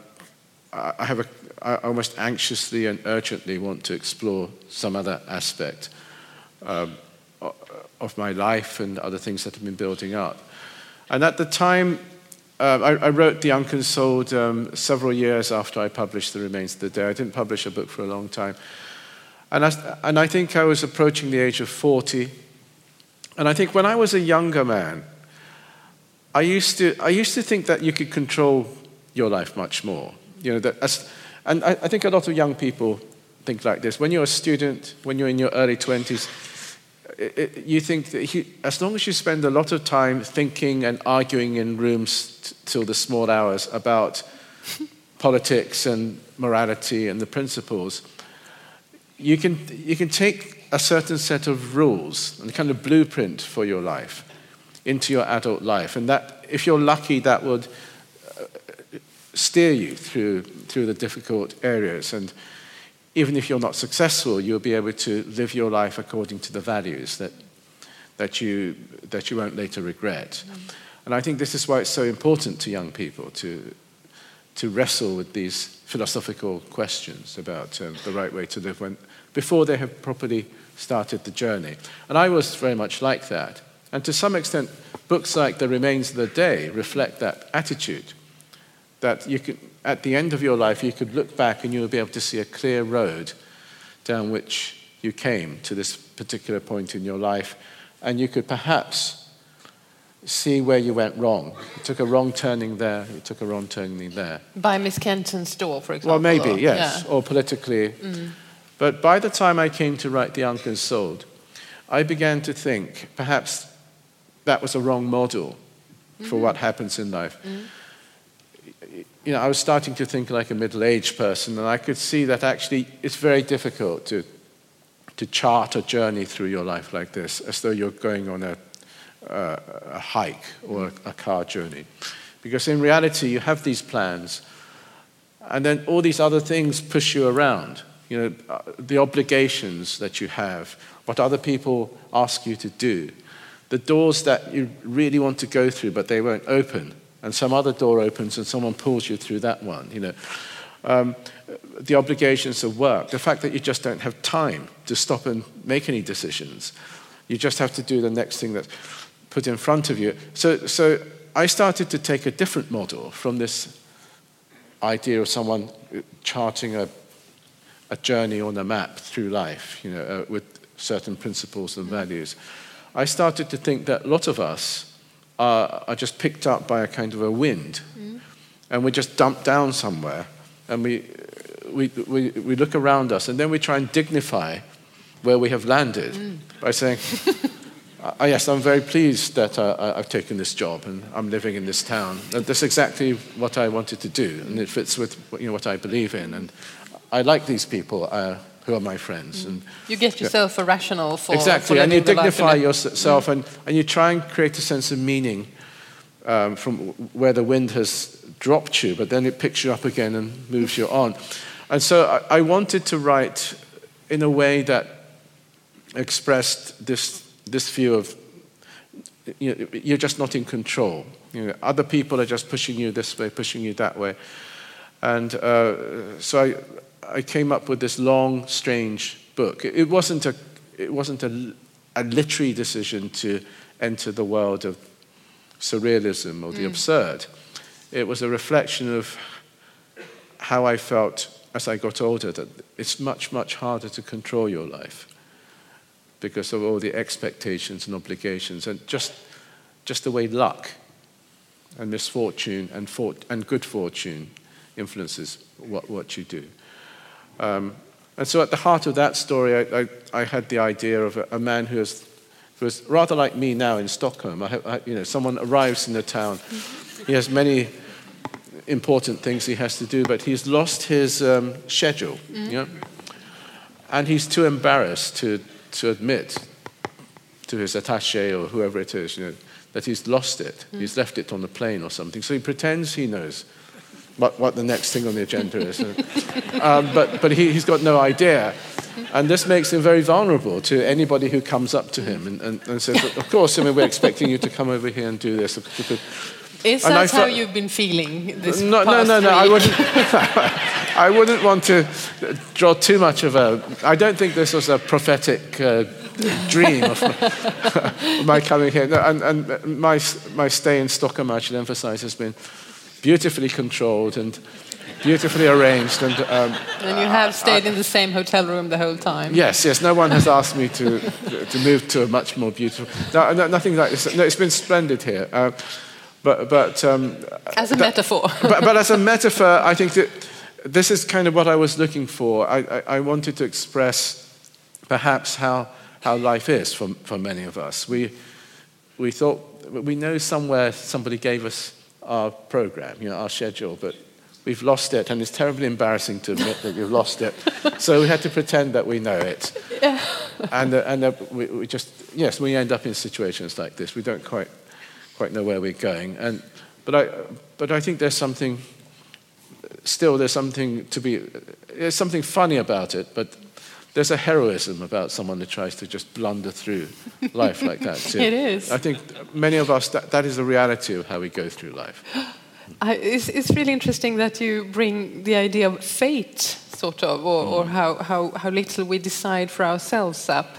I have a, I almost anxiously and urgently want to explore some other aspect um, of my life and other things that have been building up. And at the time, uh, I, I wrote The Unconsoled um, several years after I published The Remains of the Day. I didn't publish a book for a long time. And I, and I think I was approaching the age of 40. And I think when I was a younger man, I used to, I used to think that you could control your life much more. You know, that as, and I, I think a lot of young people think like this. When you're a student, when you're in your early 20s, it, it, you think that as long as you spend a lot of time thinking and arguing in rooms t- till the small hours about politics and morality and the principles, you can, you can take a certain set of rules and kind of blueprint for your life into your adult life. And that, if you're lucky, that would uh, steer you through, through the difficult areas. And even if you're not successful, you'll be able to live your life according to the values that, that, you, that you won't later regret. And I think this is why it's so important to young people to, to wrestle with these philosophical questions about um, the right way to live when, before they have properly started the journey. And I was very much like that. And to some extent, books like The Remains of the Day reflect that attitude that you could, at the end of your life, you could look back and you would be able to see a clear road down which you came to this particular point in your life, and you could perhaps see where you went wrong. You took a wrong turning there, you took a wrong turning there. By Miss Kenton's door, for example. Well, maybe, or- yes, yeah. or politically. Mm. But by the time I came to write The Unconsoled, I began to think perhaps that was a wrong model for what happens in life. You know, I was starting to think like a middle aged person, and I could see that actually it's very difficult to, to chart a journey through your life like this, as though you're going on a, uh, a hike or a, a car journey. Because in reality, you have these plans, and then all these other things push you around. You know, uh, the obligations that you have, what other people ask you to do, the doors that you really want to go through, but they won't open, and some other door opens and someone pulls you through that one. You know, um, the obligations of work, the fact that you just don't have time to stop and make any decisions. You just have to do the next thing that's put in front of you. So, so I started to take a different model from this idea of someone charting a, a journey on a map through life, you know, uh, with certain principles and values. I started to think that a lot of us are, are just picked up by a kind of a wind, and we're just dumped down somewhere, and we, we, we, we look around us, and then we try and dignify where we have landed by saying, uh, yes, I'm very pleased that uh, I've taken this job and I'm living in this town. And That's exactly what I wanted to do, and it fits with you know, what I believe in. And I like these people uh, who are my friends. And You get yourself a rational for exactly, for and you living the life dignify yourself, and, and you try and create a sense of meaning um, from where the wind has dropped you, but then it picks you up again and moves you on. And so I, I wanted to write in a way that expressed this, this view of you know, you're just not in control. You know, other people are just pushing you this way, pushing you that way. And uh, so I, I came up with this long, strange book. It, wasn't, a, it wasn't a, a literary decision to enter the world of surrealism or the mm. absurd. It was a reflection of how I felt as I got older that it's much, much harder to control your life because of all the expectations and obligations and just, just the way luck and misfortune and, fort- and good fortune influences what, what you do. Um, and so at the heart of that story, I, I, I had the idea of a, a man who is, who is rather like me now in Stockholm. I, you know, someone arrives in the town. He has many important things he has to do, but he's lost his um, schedule. You know? And he's too embarrassed to, to admit to his attache or whoever it is you know, that he's lost it. He's left it on the plane or something. So he pretends he knows what, what the next thing on the agenda is. um, but but he, he's got no idea. And this makes him very vulnerable to anybody who comes up to him and, and, and says, Of course, I mean, we're expecting you to come over here and do this. Is And that how you've been feeling this No, no, no, no. I wouldn't. I wouldn't want to draw too much of a. I don't think this was a prophetic uh, dream of my coming here. No, and, and my my stay in Stockholm, I should emphasise, has been beautifully controlled and beautifully arranged. And um, And you have stayed in the same hotel room the whole time. yes, yes, no one has asked me to to move to a much more beautiful. No, no, nothing like this. No, it's been splendid here. Uh, but but um, As a metaphor. but, but as a metaphor, I think that this is kind of what I was looking for. I, I, I wanted to express perhaps how, how life is for, for many of us. We, we thought, we know somewhere somebody gave us our program, you know, our schedule, but we've lost it, and it's terribly embarrassing to admit that you've lost it. So we had to pretend that we know it. And, uh, and uh, we, we just, yes, we end up in situations like this. We don't quite, quite know where we're going. And, but, I, but I think there's something, still there's something to be, there's something funny about it, but there's a heroism about someone who tries to just blunder through life like that too. It is. I think many of us, that, that is the reality of how we go through life. I, it's, it's really interesting that you bring the idea of fate, sort of, or, or mm. how, how, how little we decide for ourselves up.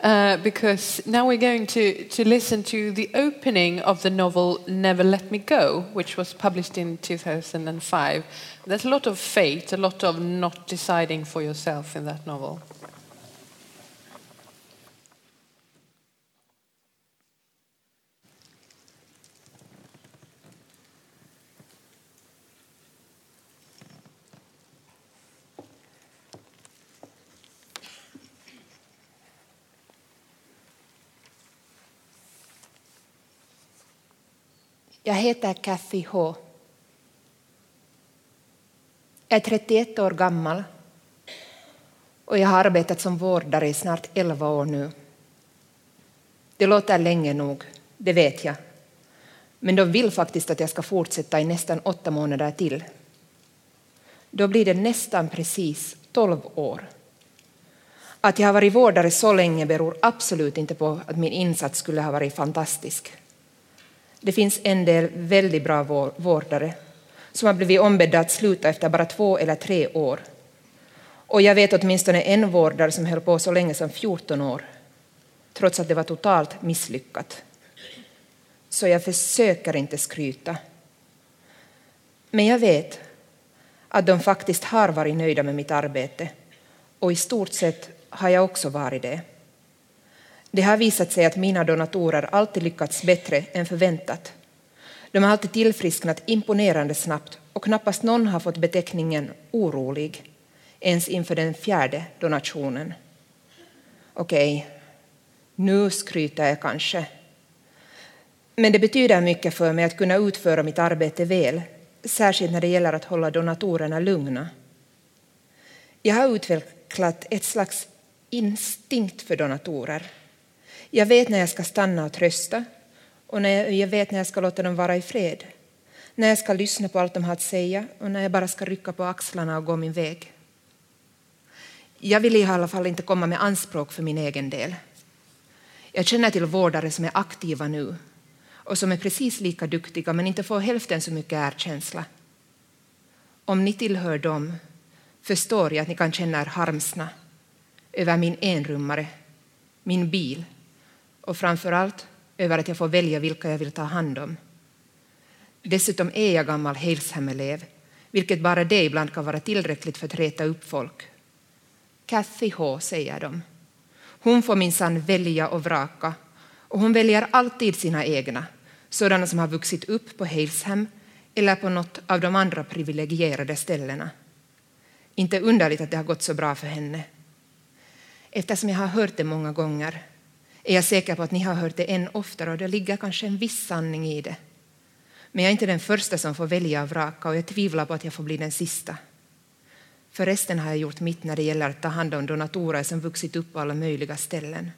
Uh, because now we're going to, to listen to the opening of the novel Never Let Me Go, which was published in 2005. There's a lot of fate, a lot of not deciding for yourself in that novel. Jag heter Kathy H. Jag är 31 år gammal och jag har arbetat som vårdare i snart 11 år nu. Det låter länge nog, det vet jag. Men de vill faktiskt att jag ska fortsätta i nästan åtta månader till. Då blir det nästan precis 12 år. Att jag har varit vårdare så länge beror absolut inte på att min insats skulle ha varit fantastisk. Det finns en del väldigt bra vårdare som har blivit ombedda att sluta efter bara två eller tre år. Och jag vet åtminstone en vårdare som höll på så länge som 14 år, trots att det var totalt misslyckat. Så jag försöker inte skryta. Men jag vet att de faktiskt har varit nöjda med mitt arbete och i stort sett har jag också varit det. Det har visat sig att mina donatorer alltid lyckats bättre än förväntat. De har alltid tillfrisknat imponerande snabbt och knappast någon har fått beteckningen orolig ens inför den fjärde donationen. Okej, nu skryter jag kanske. Men det betyder mycket för mig att kunna utföra mitt arbete väl, särskilt när det gäller att hålla donatorerna lugna. Jag har utvecklat ett slags instinkt för donatorer. Jag vet när jag ska stanna och trösta och när jag vet när jag ska låta dem vara i fred. När jag ska lyssna på allt de har att säga och när jag bara ska rycka på axlarna och gå min väg. Jag vill i alla fall inte komma med anspråk för min egen del. Jag känner till vårdare som är aktiva nu och som är precis lika duktiga men inte får hälften så mycket erkänsla. Om ni tillhör dem förstår jag att ni kan känna er harmsna över min enrummare, min bil och framför allt över att jag får välja vilka jag vill ta hand om. Dessutom är jag gammal Halesham-elev, vilket bara det ibland kan vara tillräckligt för att reta upp folk. Kathy H, säger de. Hon får minsann välja och vraka och hon väljer alltid sina egna, sådana som har vuxit upp på Halesham eller på något av de andra privilegierade ställena. Inte underligt att det har gått så bra för henne. Eftersom jag har hört det många gånger är jag säker på att ni har hört det än oftare och det ligger kanske en viss sanning i det. Men jag är inte den första som får välja och vraka och jag tvivlar på att jag får bli den sista. Förresten har jag gjort mitt när det gäller att ta hand om donatorer som vuxit upp på alla möjliga ställen.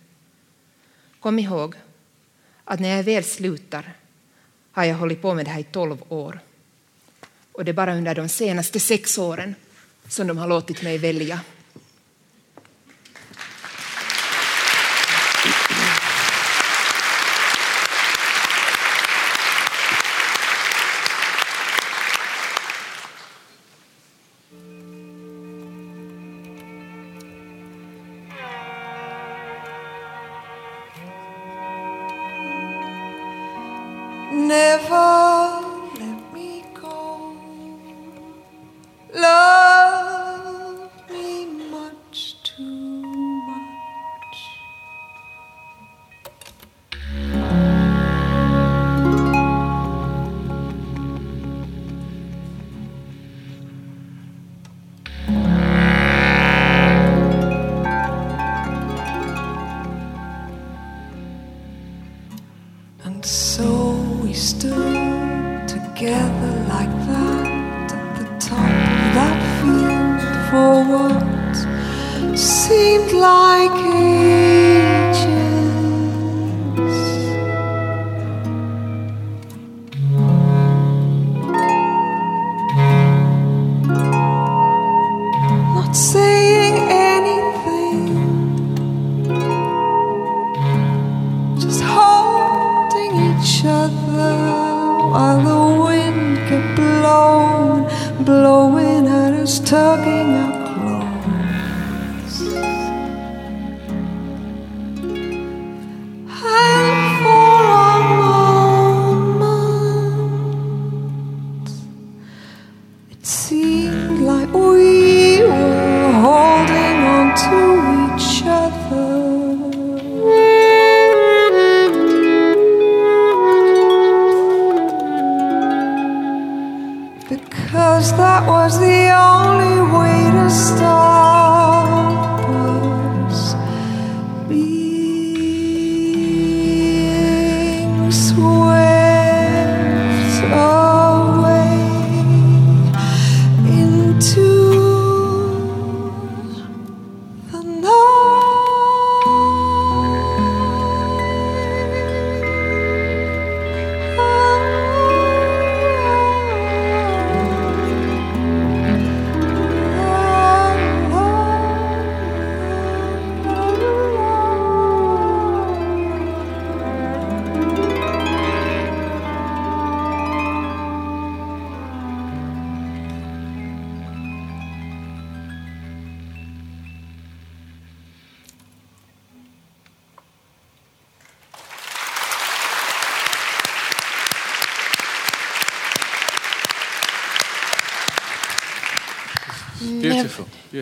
Kom ihåg att när jag väl slutar har jag hållit på med det här i tolv år. Och det är bara under de senaste sex åren som de har låtit mig välja. Seemed like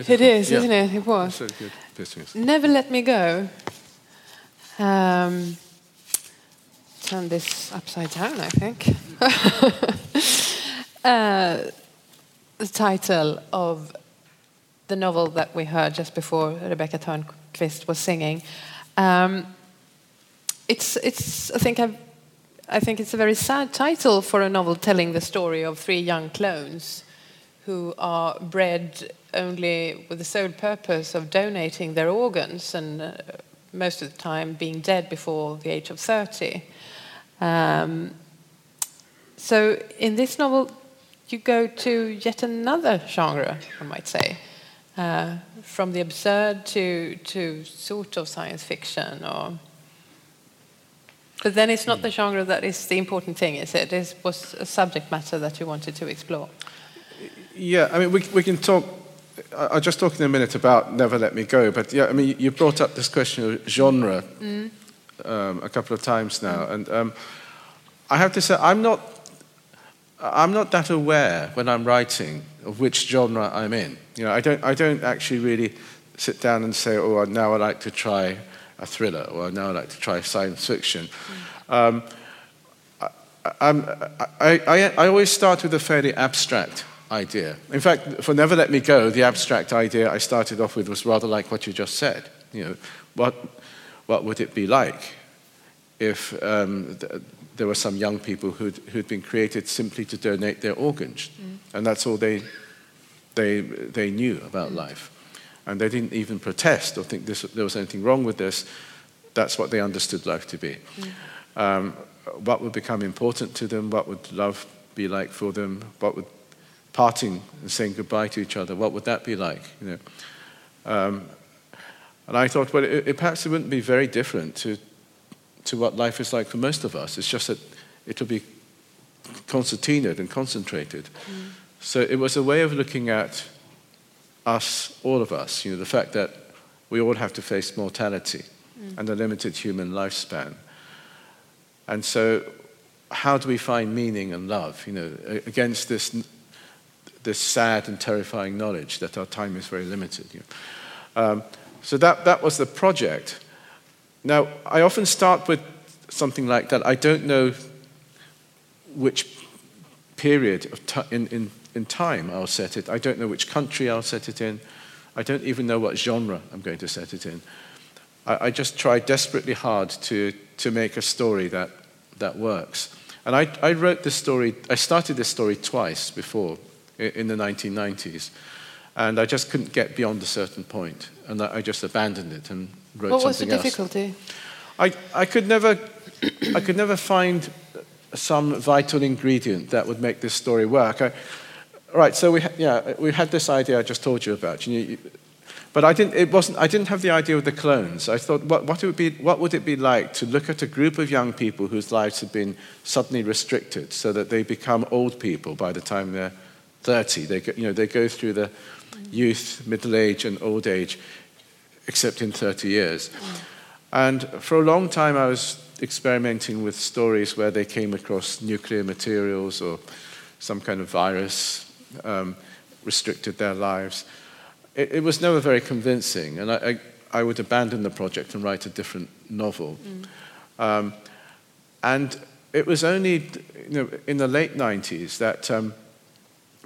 Beautiful. It is, Yeah. isn't it? It was. Never Let Me Go. Um, turn this upside down, I think. uh, the title of the novel that we heard just before Rebecka Törnqvist was singing. Um, it's, it's, I think I've, I think it's a very sad title for a novel telling the story of three young clones who are bred only with the sole purpose of donating their organs and uh, most of the time being dead before the age of 30. Um, so in this novel, you go to yet another genre, I might say, uh, from the absurd to, to sort of science fiction or but then it's not the genre that is the important thing, is it? It was a subject matter that you wanted to explore. Yeah, I mean, we, we can talk. I- I'll just talk in a minute about Never Let Me Go, but yeah, I mean, you brought up this question of genre um, a couple of times now, and um, I have to say, I'm not, I'm not that aware when I'm writing of which genre I'm in. You know, I don't, I don't actually really sit down and say, oh, now I'd like to try a thriller, or now I'd like to try science fiction. Um, I'm, I, I, I always start with a fairly abstract idea. In fact, for Never Let Me Go, the abstract idea I started off with was rather like what you just said. You know, what, what would it be like if um, th- there were some young people who'd, who'd been created simply to donate their organs, and that's all they, they, they knew about life. And they didn't even protest or think this, there was anything wrong with this. That's what they understood life to be. Um, what would become important to them? What would love be like for them? What would parting and saying goodbye to each other, what would that be like? You know? Um, and I thought, well, it, it perhaps it wouldn't be very different to, to what life is like for most of us. It's just that it'll be concertinaed and concentrated. So it was a way of looking at us, all of us, you know, the fact that we all have to face mortality and a limited human lifespan. And so, how do we find meaning and love, you know, against this, this sad and terrifying knowledge that our time is very limited? You know? um, so that, that was the project. Now, I often start with something like that. I don't know which period of ti in, in, in time I'll set it. I don't know which country I'll set it in. I don't even know what genre I'm going to set it in. I, I just try desperately hard to, to make a story that, that works. And I, I wrote this story, I started this story twice before in the 1990s. And I just couldn't get beyond a certain point, And I just abandoned it and wrote what was the something else. difficulty? I, I, could never, I could never find some vital ingredient that would make this story work. I, right, so we, ha- yeah, we had this idea I just told you about. You, you, but I didn't, it wasn't, I didn't have the idea of the clones. I thought, what, what, it would be, what would it be like to look at a group of young people whose lives had been suddenly restricted so that they become old people by the time they're 30? They, go- you know, they go through the youth, middle age, and old age, except in 30 years. And for a long time, I was experimenting with stories where they came across nuclear materials or some kind of virus um, restricted their lives. It, it was never very convincing, and I, I, I would abandon the project and write a different novel. Um, and it was only you know, in the late 90s that um,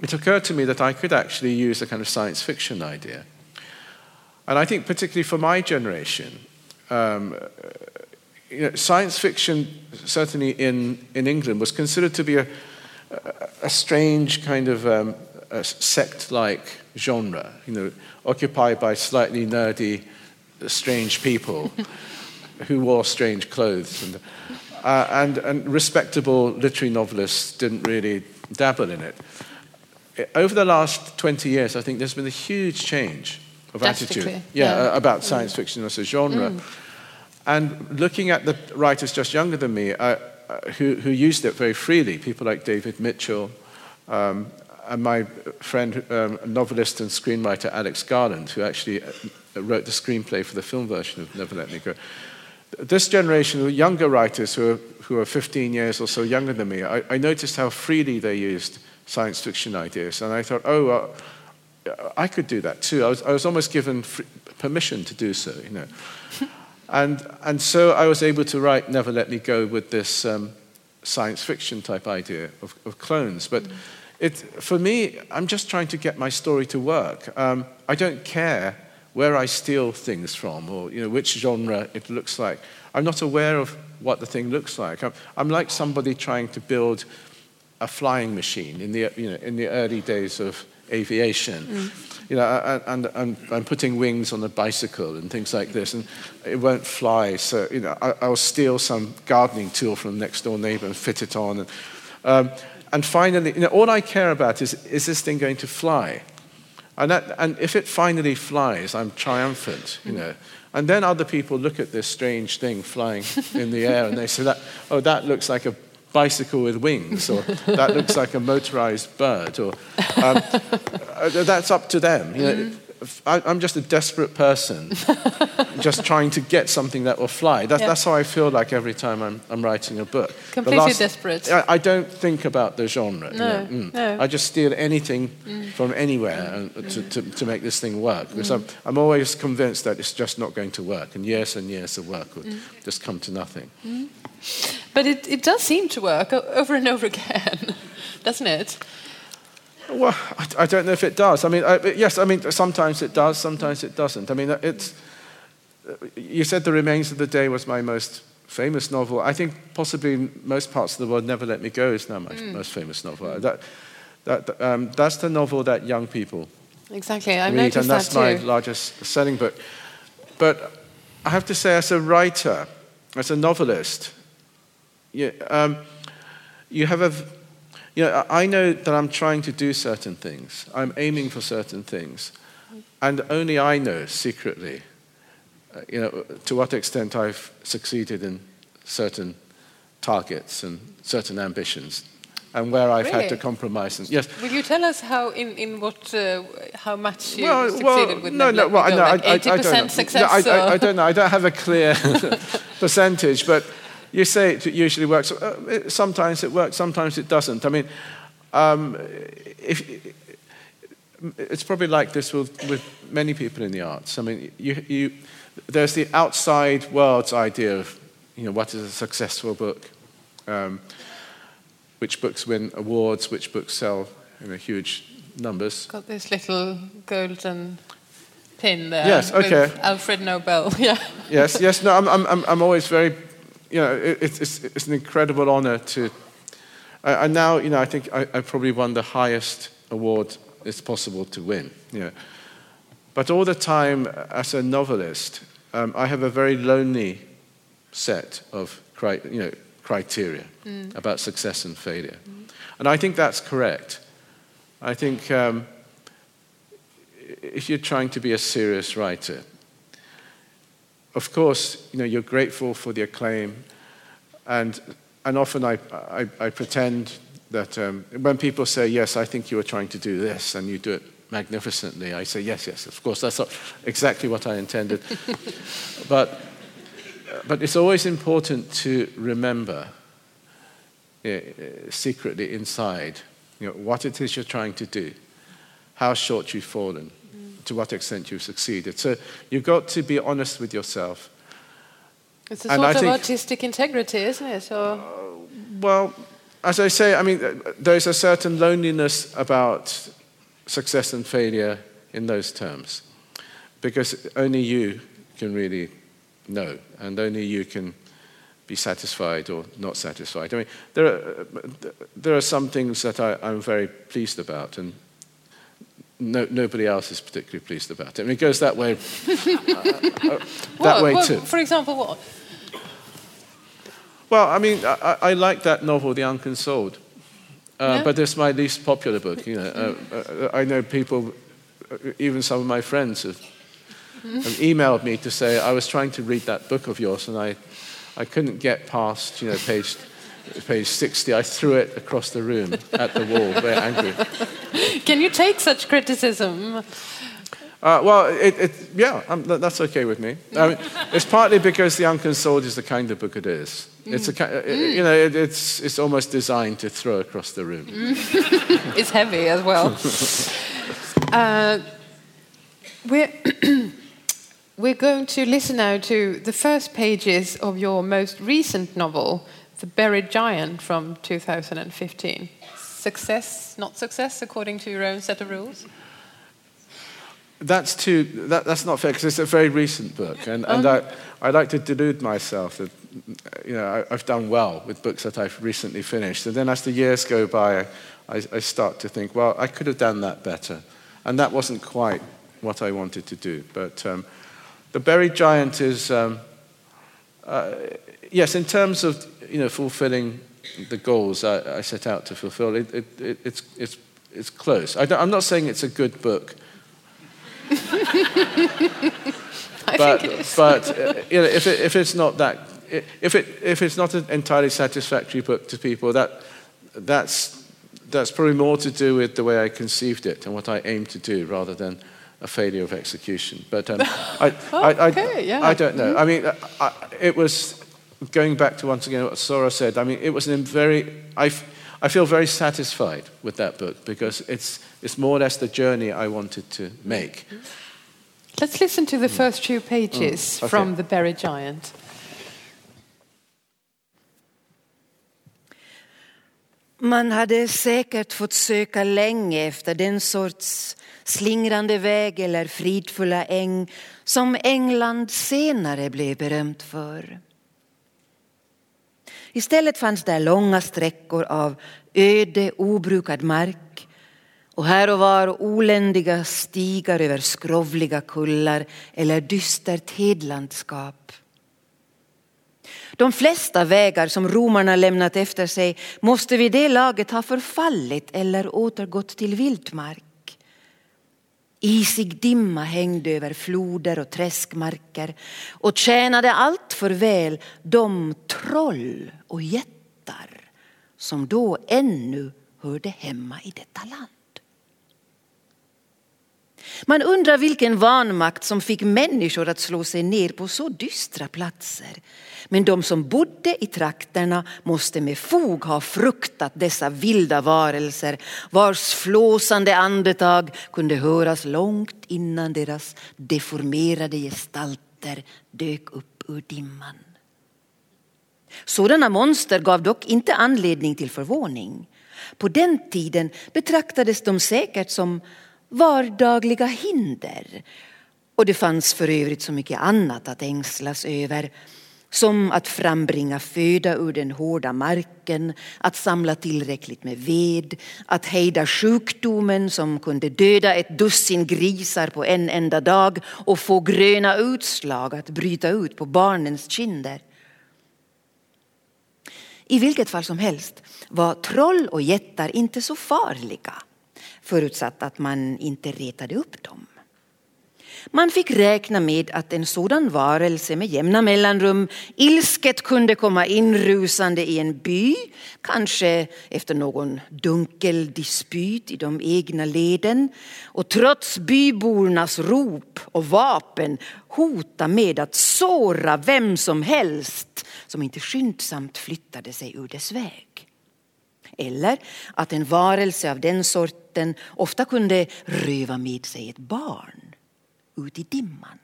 it occurred to me that I could actually use a kind of science fiction idea. And I think, particularly for my generation, um, you know, science fiction, certainly in, in England, was considered to be a, a, a strange kind of um, a sect-like genre, you know, occupied by slightly nerdy, strange people who wore strange clothes. And, uh, and, and respectable literary novelists didn't really dabble in it. Over the last 20 years, I think there's been a huge change of attitude yeah, yeah. about science fiction as a genre. And looking at the writers just younger than me uh, uh, who, who used it very freely, people like David Mitchell, um, and my friend, um, novelist and screenwriter Alex Garland, who actually uh, wrote the screenplay for the film version of Never Let Me Go. This generation of younger writers who are, who are 15 years or so younger than me, I, I noticed how freely they used science fiction ideas. And I thought, oh, uh, I could do that too. I was, I was almost given free, permission to do so, you know. and, and so I was able to write Never Let Me Go with this um, science fiction type idea of, of clones. But it, for me, I'm just trying to get my story to work. Um, I don't care where I steal things from or you know, which genre it looks like. I'm not aware of what the thing looks like. I'm, I'm like somebody trying to build a flying machine in the, you know, in the early days of aviation. You know, and, and, and putting wings on a bicycle and things like this, and it won't fly. So, you know, I, I'll steal some gardening tool from the next door neighbor and fit it on. And, um, and finally, you know, all I care about is, is this thing going to fly? And, that, and if it finally flies, I'm triumphant, you know. And then other people look at this strange thing flying in the air and they say, that, oh, that looks like a bicycle with wings, or that looks like a motorized bird, or um, uh, that's up to them. You know, I, I'm just a desperate person, just trying to get something that will fly. That's, Yeah. that's how I feel like every time I'm, I'm writing a book. Completely desperate. I, I don't think about the genre. you No, know, mm. no. I just steal anything mm. from anywhere and, uh, to, to, to make this thing work. Because mm. I'm, I'm always convinced that it's just not going to work, and years and years of work would mm. just come to nothing. But it, it does seem to work over and over again, doesn't it? Well, I, I don't know if it does. I mean, I, yes, I mean, sometimes it does, sometimes it doesn't. I mean, it's. You said The Remains of the Day was my most famous novel. I think possibly most parts of the world, Never Let Me Go is now my most famous novel. That, that, um, that's the novel that young people Exactly. I read, noticed and that's that my largest selling book. But I have to say, as a writer, as a novelist, you, um, you have a, you know, I know that I'm trying to do certain things. I'm aiming for certain things, and only I know secretly, uh, you know, to what extent I've succeeded in certain targets and certain ambitions, and where I've had to compromise. And, yes, Will you tell us how, in, in what, uh, how much you well, succeeded well, with no, no, well, no, like I, I, 80% I don't know. success? No, I, I, I don't know. I don't have a clear percentage, but you say it usually works. Uh, Sometimes it works, sometimes it doesn't. I mean, um, if, it's probably like this with, with many people in the arts. I mean, you, you, there's the outside world's idea of, you know, what is a successful book, um, which books win awards, which books sell in a huge numbers. Got this little golden pin there. Yes, with okay. Alfred Nobel. Yeah. yes, yes. No, I'm, I'm- I'm always very, you know, it, it's, it's, it's an incredible honor to. I, and now, you know, I think I, I probably won the highest award it's possible to win. You know. But all the time, as a novelist, um, I have a very lonely set of cri- you know, criteria about success and failure. And I think that's correct. I think um, if you're trying to be a serious writer, of course, you know, you're grateful for the acclaim, and, and often I, I, I pretend that um, when people say, yes, I think you were trying to do this, and you do it magnificently, I say, yes, yes, of course, that's exactly what I intended. but, but it's always important to remember uh, uh, secretly inside you know, what it is you're trying to do, how short you've fallen, to what extent you've succeeded. So you've got to be honest with yourself. It's a And sort I of artistic integrity, isn't it? Or, Well, as I say, I mean, uh, there's a certain loneliness about success and failure in those terms, because only you can really know, and only you can be satisfied or not satisfied. I mean, there are, uh, there are some things that I, I'm very pleased about, and no, nobody else is particularly pleased about it. I mean, it goes that way, uh, uh, that What- way what- too. For example, what? Well, I mean, I, I I like that novel, The Unconsoled, uh, Yeah? but it's my least popular book. You know, uh, uh, I know people, uh, even some of my friends, have, have emailed me to say I was trying to read that book of yours and I, I couldn't get past, you know, page, page 60. I threw it across the room at the wall, very angry. Can you take such criticism? Uh, well, it, it, yeah, um, that, that's okay with me. I mean, it's partly because The Unconsoled is the kind of book it is. It's a, ki- uh, you know, it, it's, it's almost designed to throw across the room. It's heavy as well. Uh, we're, we're going to listen now to the first pages of your most recent novel, The Buried Giant from 2015. Success, not success, according to your own set of rules? That's too. That, that's not fair because it's a very recent book, and, and I, I like to delude myself that you know I, I've done well with books that I've recently finished, and then as the years go by, I, I start to think, well, I could have done that better, and that wasn't quite what I wanted to do. But um, the buried giant is, um, uh, yes, in terms of you know fulfilling the goals I, I set out to fulfill, it, it, it, it's it's it's close. I am not saying it's a good book. I but, think it is. but uh, you know, if, it, if it's not that, if, it, if it's not an entirely satisfactory book to people, that, that's, that's probably more to do with the way I conceived it and what I aimed to do rather than a failure of execution. But um, I, I, I, Okay, yeah. I don't know. I mean, I, it was, going back to once again what Sara said, I mean, it was a very, I, f- I feel very satisfied with that book because it's, it's more or less the journey I wanted to make. Let's listen to the first two pages Mm, okay. from The Buried Giant. Man hade säkert fått söka länge efter den sorts slingrande väg eller fridfulla äng som England senare blev berömt för. Istället fanns där långa sträckor av öde, obrukad mark och här och var oländiga stigar över skrovliga kullar eller dystert hedlandskap. De flesta vägar som romarna lämnat efter sig måste vid det laget ha förfallit eller återgått till vildmark. Isig dimma hängde över floder och träskmarker och tjänade allt för väl de troll och jättar som då ännu hörde hemma i detta land. Man undrar vilken vanmakt som fick människor att slå sig ner på så dystra platser. Men de som bodde i trakterna måste med fog ha fruktat dessa vilda varelser vars flåsande andetag kunde höras långt innan deras deformerade gestalter dök upp ur dimman. Sådana monster gav dock inte anledning till förvåning. På den tiden betraktades de säkert som vardagliga hinder. Och det fanns för övrigt så mycket annat att ängslas över. Som att frambringa föda ur den hårda marken, att samla tillräckligt med ved, att hejda sjukdomen som kunde döda ett dussin grisar på en enda dag och få gröna utslag att bryta ut på barnens kinder. I vilket fall som helst var troll och jättar inte så farliga förutsatt att man inte retade upp dem. Man fick räkna med att en sådan varelse med jämna mellanrum ilsket kunde komma inrusande i en by, kanske efter någon dunkel dispyt i de egna leden och trots bybornas rop och vapen hota med att såra vem som helst som inte skyndsamt flyttade sig ur dess väg. Eller att en varelse av den sorten ofta kunde röva med sig ett barn ut i dimman.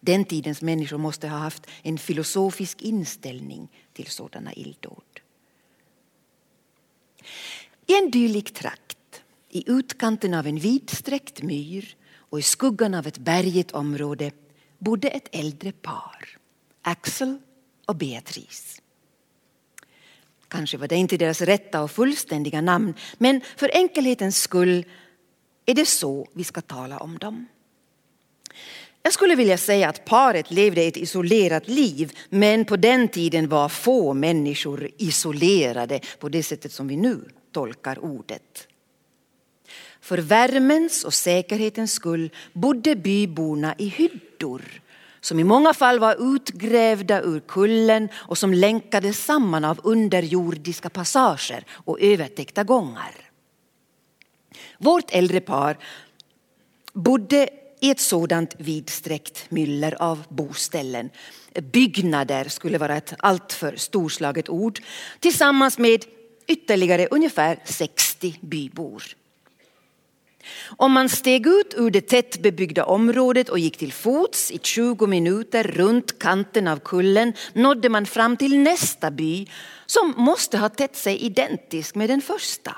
Den tidens människor måste ha haft en filosofisk inställning till sådana illdåd. I en dylik trakt, i utkanten av en vidsträckt myr och i skuggan av ett bergigt område bodde ett äldre par, Axel och Beatrice. Kanske var det inte deras rätta och fullständiga namn, men för enkelhetens skull är det så vi ska tala om dem. Jag skulle vilja säga att paret levde ett isolerat liv, men på den tiden var få människor isolerade på det sättet som vi nu tolkar ordet. För värmens och säkerhetens skull bodde byborna i hyddor som i många fall var utgrävda ur kullen och som länkades samman av underjordiska passager och övertäckta gångar. Vårt äldre par bodde i ett sådant vidsträckt myller av boställen. Byggnader skulle vara ett alltför storslaget ord tillsammans med ytterligare ungefär 60 bybor. Om man steg ut ur det tättbebyggda området och gick till fots i 20 minuter runt kanten av kullen nådde man fram till nästa by som måste ha tätt sig identisk med den första.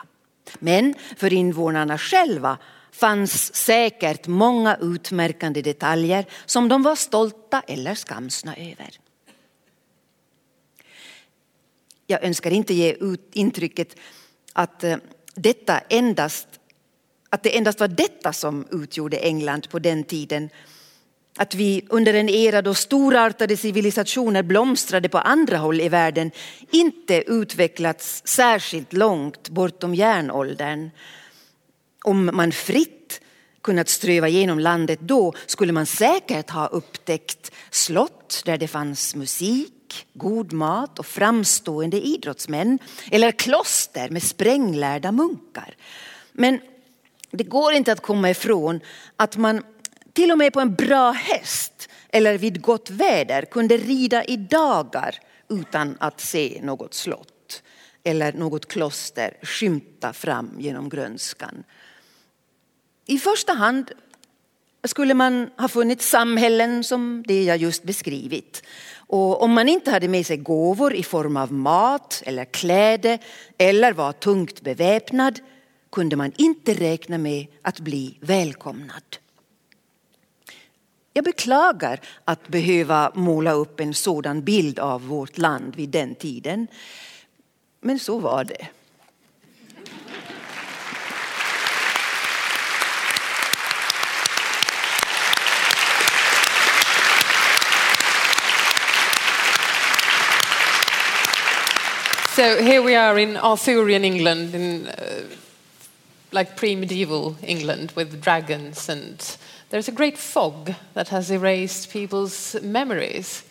Men för invånarna själva fanns säkert många utmärkande detaljer som de var stolta eller skamsna över. Jag önskar inte ge ut intrycket att eh, detta endast att det endast var detta som utgjorde England på den tiden. Att vi under en era då storartade civilisationer blomstrade på andra håll i världen inte utvecklats särskilt långt bortom järnåldern. Om man fritt kunnat ströva genom landet då skulle man säkert ha upptäckt slott där det fanns musik, god mat och framstående idrottsmän eller kloster med spränglärda munkar. Men det går inte att komma ifrån att man till och med på en bra häst eller vid gott väder kunde rida i dagar utan att se något slott eller något kloster skymta fram genom grönskan. I första hand skulle man ha funnit samhällen som det jag just beskrivit. Och om man inte hade med sig gåvor i form av mat eller kläder eller var tungt beväpnad kunde man inte räkna med att bli välkomnad. Jag beklagar att behöva måla upp en sådan bild av vårt land vid den tiden. Men så var det. So here we are in Arthurian England, in uh, like pre-medieval England with dragons, and there's a great fog that has erased people's memories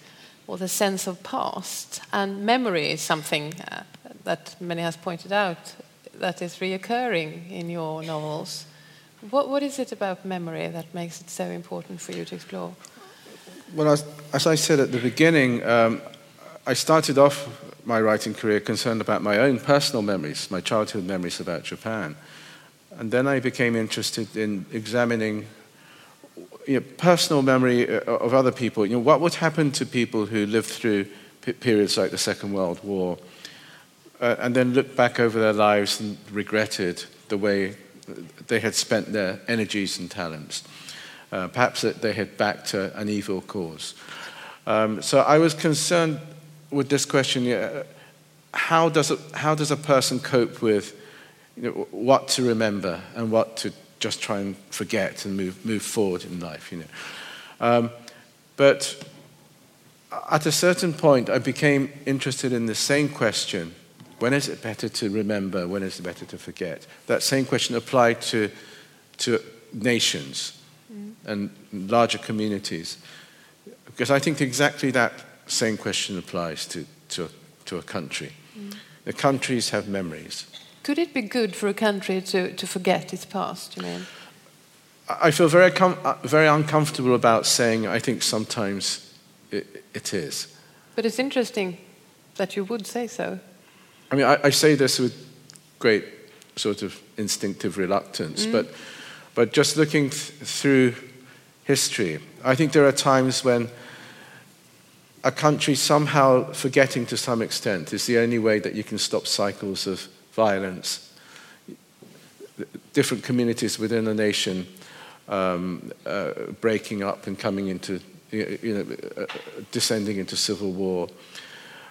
or the sense of past. And memory is something uh, that many has pointed out that is reoccurring in your novels. What, what is it about memory that makes it so important for you to explore? Well, as, as I said at the beginning, um, I started off my writing career concerned about my own personal memories, my childhood memories about Japan. And then I became interested in examining you know, personal memory uh, of other people. You know, what would happen to people who lived through periods like the Second World War uh, and then looked back over their lives and regretted the way they had spent their energies and talents. Uh, perhaps that they had backed a, an evil cause. Um, so I was concerned with this question yeah, how, does a, how does a person cope with you know, what to remember and what to just try and forget and move, move forward in life? You know? Um, but at a certain point, I became interested in the same question when is it better to remember? When is it better to forget? That same question applied to, to nations mm. and larger communities. Because I think exactly that same question applies to, to, to a country. Mm. The countries have memories. Could it be good for a country to, to forget its past, you mean? I feel very, com- uh, very uncomfortable about saying I think sometimes it, it is. But it's interesting that you would say so. I mean, I, I say this with great sort of instinctive reluctance, mm. but, but just looking th- through history, I think there are times when a country somehow forgetting to some extent is the only way that you can stop cycles of violence. Different communities within a nation um, uh, breaking up and coming into, you know, uh, descending into civil war.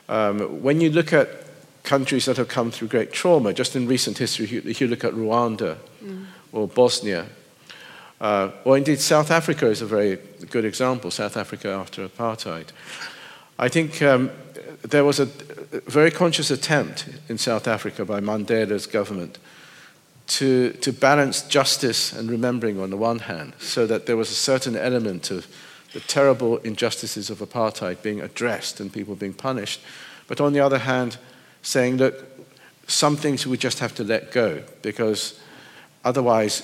Um, when you look at countries that have come through great trauma. Just in recent history, if you look at Rwanda mm. or Bosnia, uh, or indeed South Africa is a very good example, South Africa after apartheid. I think um, there was a very conscious attempt in South Africa by Mandela's government to, to balance justice and remembering on the one hand, so that there was a certain element of the terrible injustices of apartheid being addressed and people being punished. But on the other hand, saying, look, some things we just have to let go because otherwise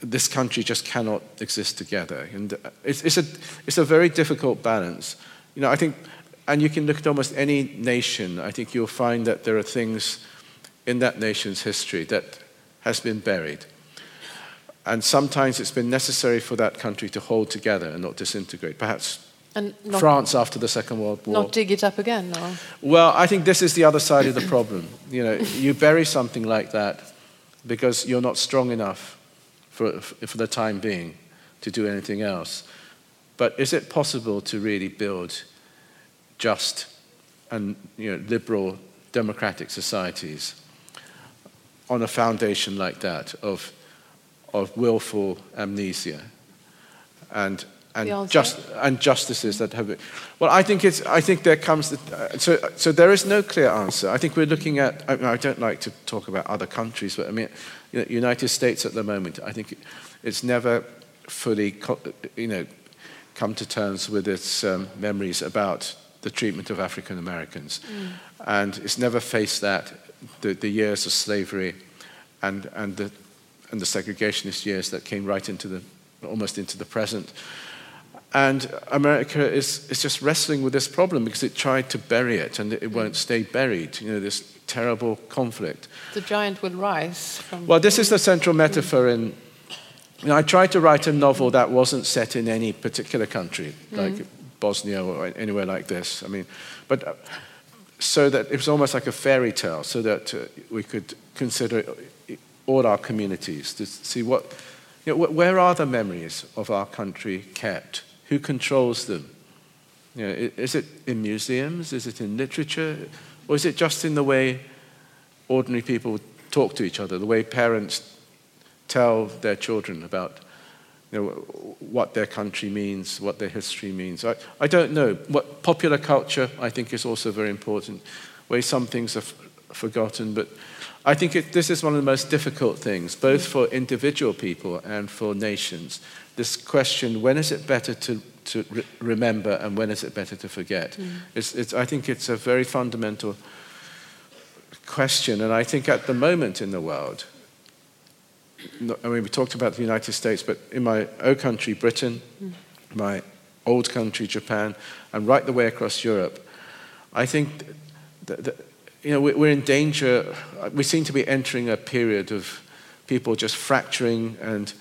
this country just cannot exist together. And it's, it's, a, it's a very difficult balance. You know, I think, and you can look at almost any nation, I think you'll find that there are things in that nation's history that has been buried. and sometimes it's been necessary for that country to hold together and not disintegrate. Perhaps And not, France after the Second World War. not dig it up again, or? Well, I think this is the other side of the problem. You know, you bury something like that because you're not strong enough for, for the time being to do anything else. But is it possible to really build just and you know, liberal democratic societies on a foundation like that of, of willful amnesia and and just and justices that have it. Well, I think it's. I think there comes. The, uh, so so there is no clear answer. I think we're looking at. I, I don't like to talk about other countries, but I mean, you know, United States at the moment. I think it's never fully, co- you know, come to terms with its um, memories about the treatment of African Americans, and it's never faced that the, the years of slavery, and and the and the segregationist years that came right into the almost into the present. And America is, is just wrestling with this problem because it tried to bury it and it won't mm. stay buried. You know, this terrible conflict. The giant will rise from. Well, this is the central metaphor in. You know, I tried to write a novel that wasn't set in any particular country, like mm. Bosnia or anywhere like this. I mean, but uh, so that it was almost like a fairy tale, so that uh, we could consider all our communities to see what, you know, where are the memories of our country kept? Who controls them? You know, is it in museums? Is it in literature? Or is it just in the way ordinary people talk to each other, the way parents tell their children about you know, what their country means, what their history means. I, I don't know. What popular culture, I think, is also very important, where some things are f- forgotten. But I think it, this is one of the most difficult things, both for individual people and for nations. This question: when is it better to to re- remember, and when is it better to forget? Mm. It's, it's, I think it's a very fundamental question, and I think at the moment in the world, no- I mean, we talked about the United States, but in my own country, Britain, my old country, Japan, and right the way across Europe, I think that, that you know, we- we're in danger. We seem to be entering a period of people just fracturing and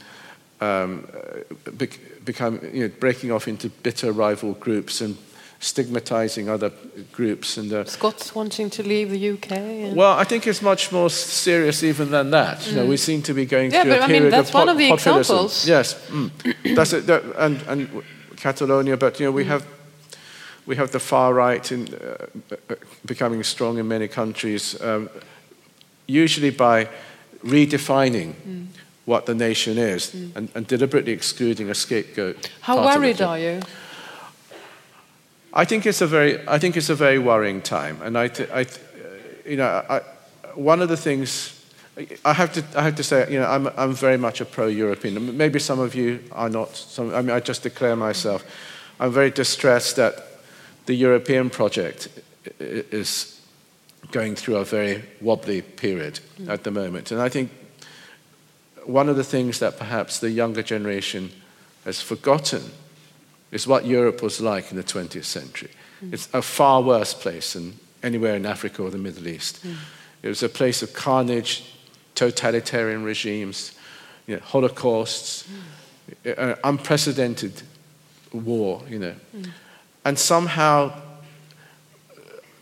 um, uh, become, you know, breaking off into bitter rival groups and stigmatizing other groups. And uh, Scots wanting to leave the UK. and- well, I think it's much more serious even than that. You know, we seem to be going Mm. Yeah, through but I mean, that's of one of the populism. examples. Yes, mm. that's it. That, and and Catalonia, but you know, we Mm. have we have the far right in uh, becoming strong in many countries, um, usually by redefining. Mm. What the nation is, and, and deliberately excluding a scapegoat. How worried are you? I think it's a very, I think it's a very worrying time, and I, th- I th- uh, you know, I, one of the things I have to, I have to say, you know, I'm, I'm very much a pro-European. Maybe some of you are not. Some, I mean, I just declare myself. I'm very distressed that the European project is going through a very wobbly period at the moment, and I think one of the things that perhaps the younger generation has forgotten is what Europe was like in the 20th century. Mm. It's a far worse place than anywhere in Africa or the Middle East. Mm. It was a place of carnage, totalitarian regimes, you know, holocausts, mm. uh, uh, unprecedented war, you know. And somehow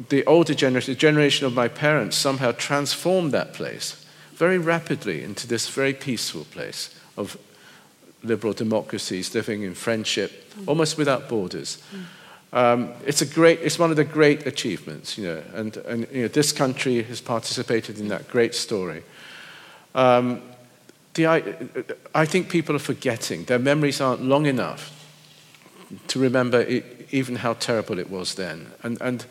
the older generation, the generation of my parents, somehow transformed that place very rapidly into this very peaceful place of liberal democracies living in friendship, almost without borders. Um, it's a great, it's one of the great achievements, you know, and, and you know, this country has participated in that great story. Um, the, I, I think people are forgetting. Their memories aren't long enough to remember it, even how terrible it was then. And, and,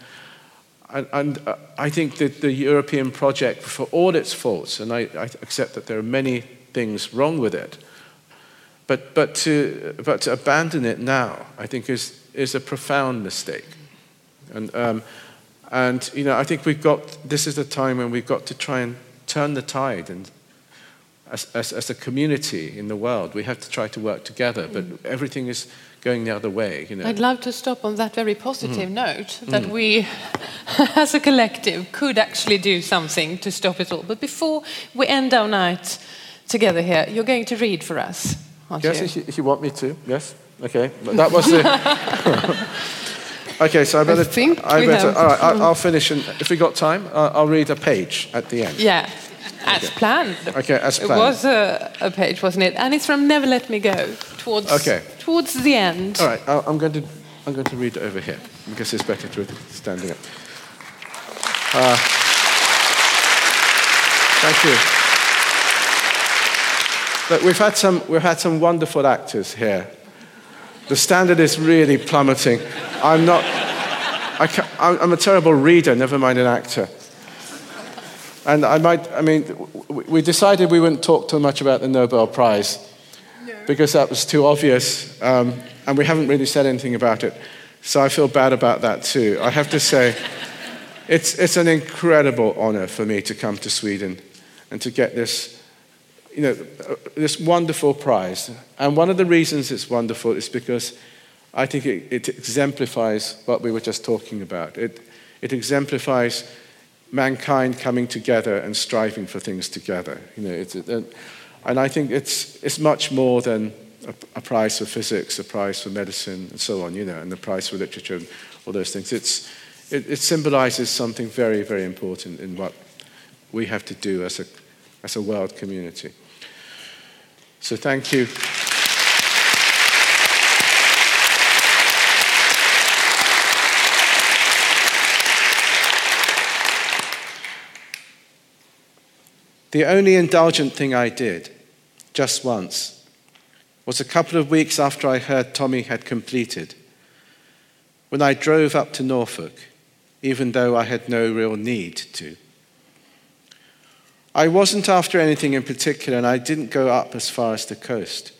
and, and uh, I think that the European project, for all its faults, and I, I accept that there are many things wrong with it, but, but, to, but to abandon it now, I think, is, is a profound mistake. And, um, and, you know, I think we've got, this is the time when we've got to try and turn the tide. And as, as, as a community in the world, we have to try to work together, but everything is going the other way, you know. I'd love to stop on that very positive Mm. note that we, as a collective, could actually do something to stop it all. But before we end our night together here. You're going to read for us, aren't Yes, you? if you, if you want me to. Yes. Okay. But that was the. okay, so I better. think we better. All right, I, I'll finish, and if we got time, uh, I'll read a page at the end. Yeah, as planned. Okay, as planned. It was a, a page, wasn't it? And it's from Never Let Me Go, towards, Okay. towards the end. All right, I- I'm going to I'm going to read it over here because it's better to read it standing up. Uh, thank you. Look, we've had some we've had some wonderful actors here. The standard is really plummeting. I'm not. I I'm a terrible reader, never mind an actor. And I might. I mean, we decided we wouldn't talk too much about the Nobel Prize because that was too obvious, um, and we haven't really said anything about it. So I feel bad about that too. I have to say, it's, it's an incredible honor for me to come to Sweden and to get this, you know, this wonderful prize. And one of the reasons it's wonderful is because I think it, it exemplifies what we were just talking about. It, it exemplifies mankind coming together and striving for things together. You know, and I think it's, it's much more than a, a prize for physics, a prize for medicine, and so on, you know, and the prize for literature and all those things. It's, it, it symbolizes something very, very important in what we have to do as a, as a world community. So thank you. The only indulgent thing I did, just once, was a couple of weeks after I heard Tommy had completed, when I drove up to Norfolk, even though I had no real need to. I wasn't after anything in particular, and I didn't go up as far as the coast.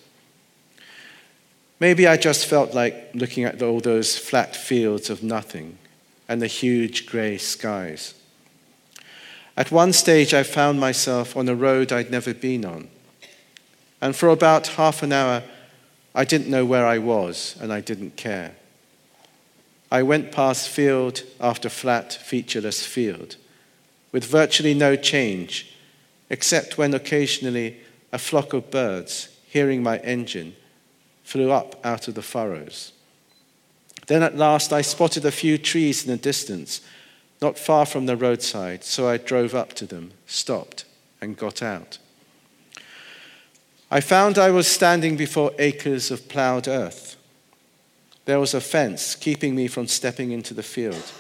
Maybe I just felt like looking at all those flat fields of nothing and the huge grey skies. At one stage, I found myself on a road I'd never been on. And for about half an hour, I didn't know where I was and I didn't care. I went past field after flat, featureless field with virtually no change, except when occasionally a flock of birds, hearing my engine, flew up out of the furrows. Then at last I spotted a few trees in the distance not far from the roadside, so I drove up to them, stopped, and got out. I found I was standing before acres of ploughed earth. There was a fence keeping me from stepping into the field,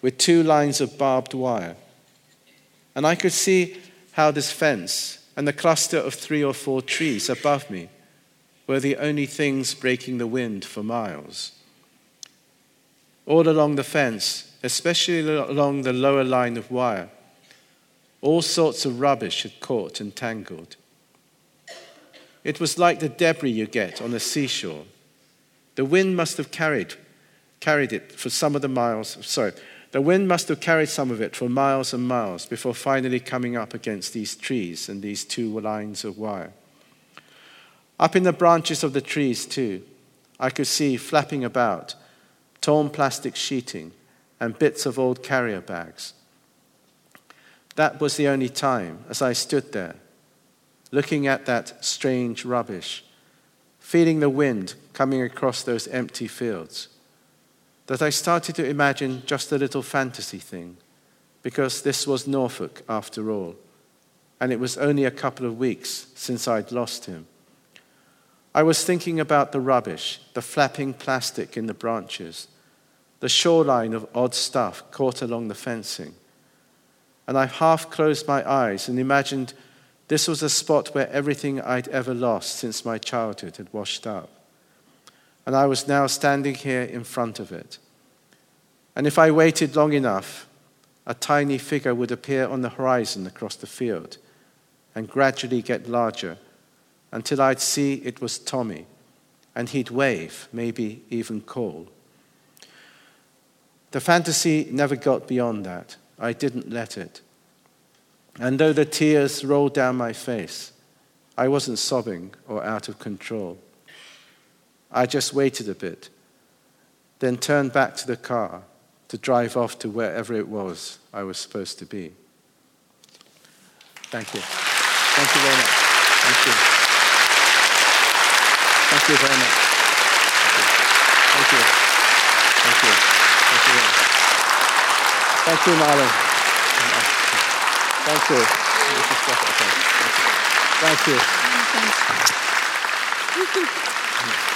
with two lines of barbed wire. And I could see how this fence and the cluster of three or four trees above me were the only things breaking the wind for miles. All along the fence, especially along the lower line of wire, all sorts of rubbish had caught and tangled. It was like the debris you get on a seashore. The wind must have carried, carried it for some of the miles, sorry, the wind must have carried some of it for miles and miles before finally coming up against these trees and these two lines of wire. Up in the branches of the trees, too, I could see flapping about torn plastic sheeting and bits of old carrier bags. That was the only time, as I stood there, looking at that strange rubbish, feeling the wind coming across those empty fields, that I started to imagine just a little fantasy thing, because this was Norfolk after all, and it was only a couple of weeks since I'd lost him. I was thinking about the rubbish, the flapping plastic in the branches, the shoreline of odd stuff caught along the fencing. And I half closed my eyes and imagined this was a spot where everything I'd ever lost since my childhood had washed up. And I was now standing here in front of it. And if I waited long enough, a tiny figure would appear on the horizon across the field and gradually get larger until I'd see it was Tommy, and he'd wave, maybe even call. The fantasy never got beyond that. I didn't let it. And though the tears rolled down my face, I wasn't sobbing or out of control. I just waited a bit, then turned back to the car to drive off to wherever it was I was supposed to be. Thank you. Thank you very much. Thank you. Thank you very much. Thank you. Thank you. Thank you. Thank you, Marlon. Thank you. Thank you. Thank you.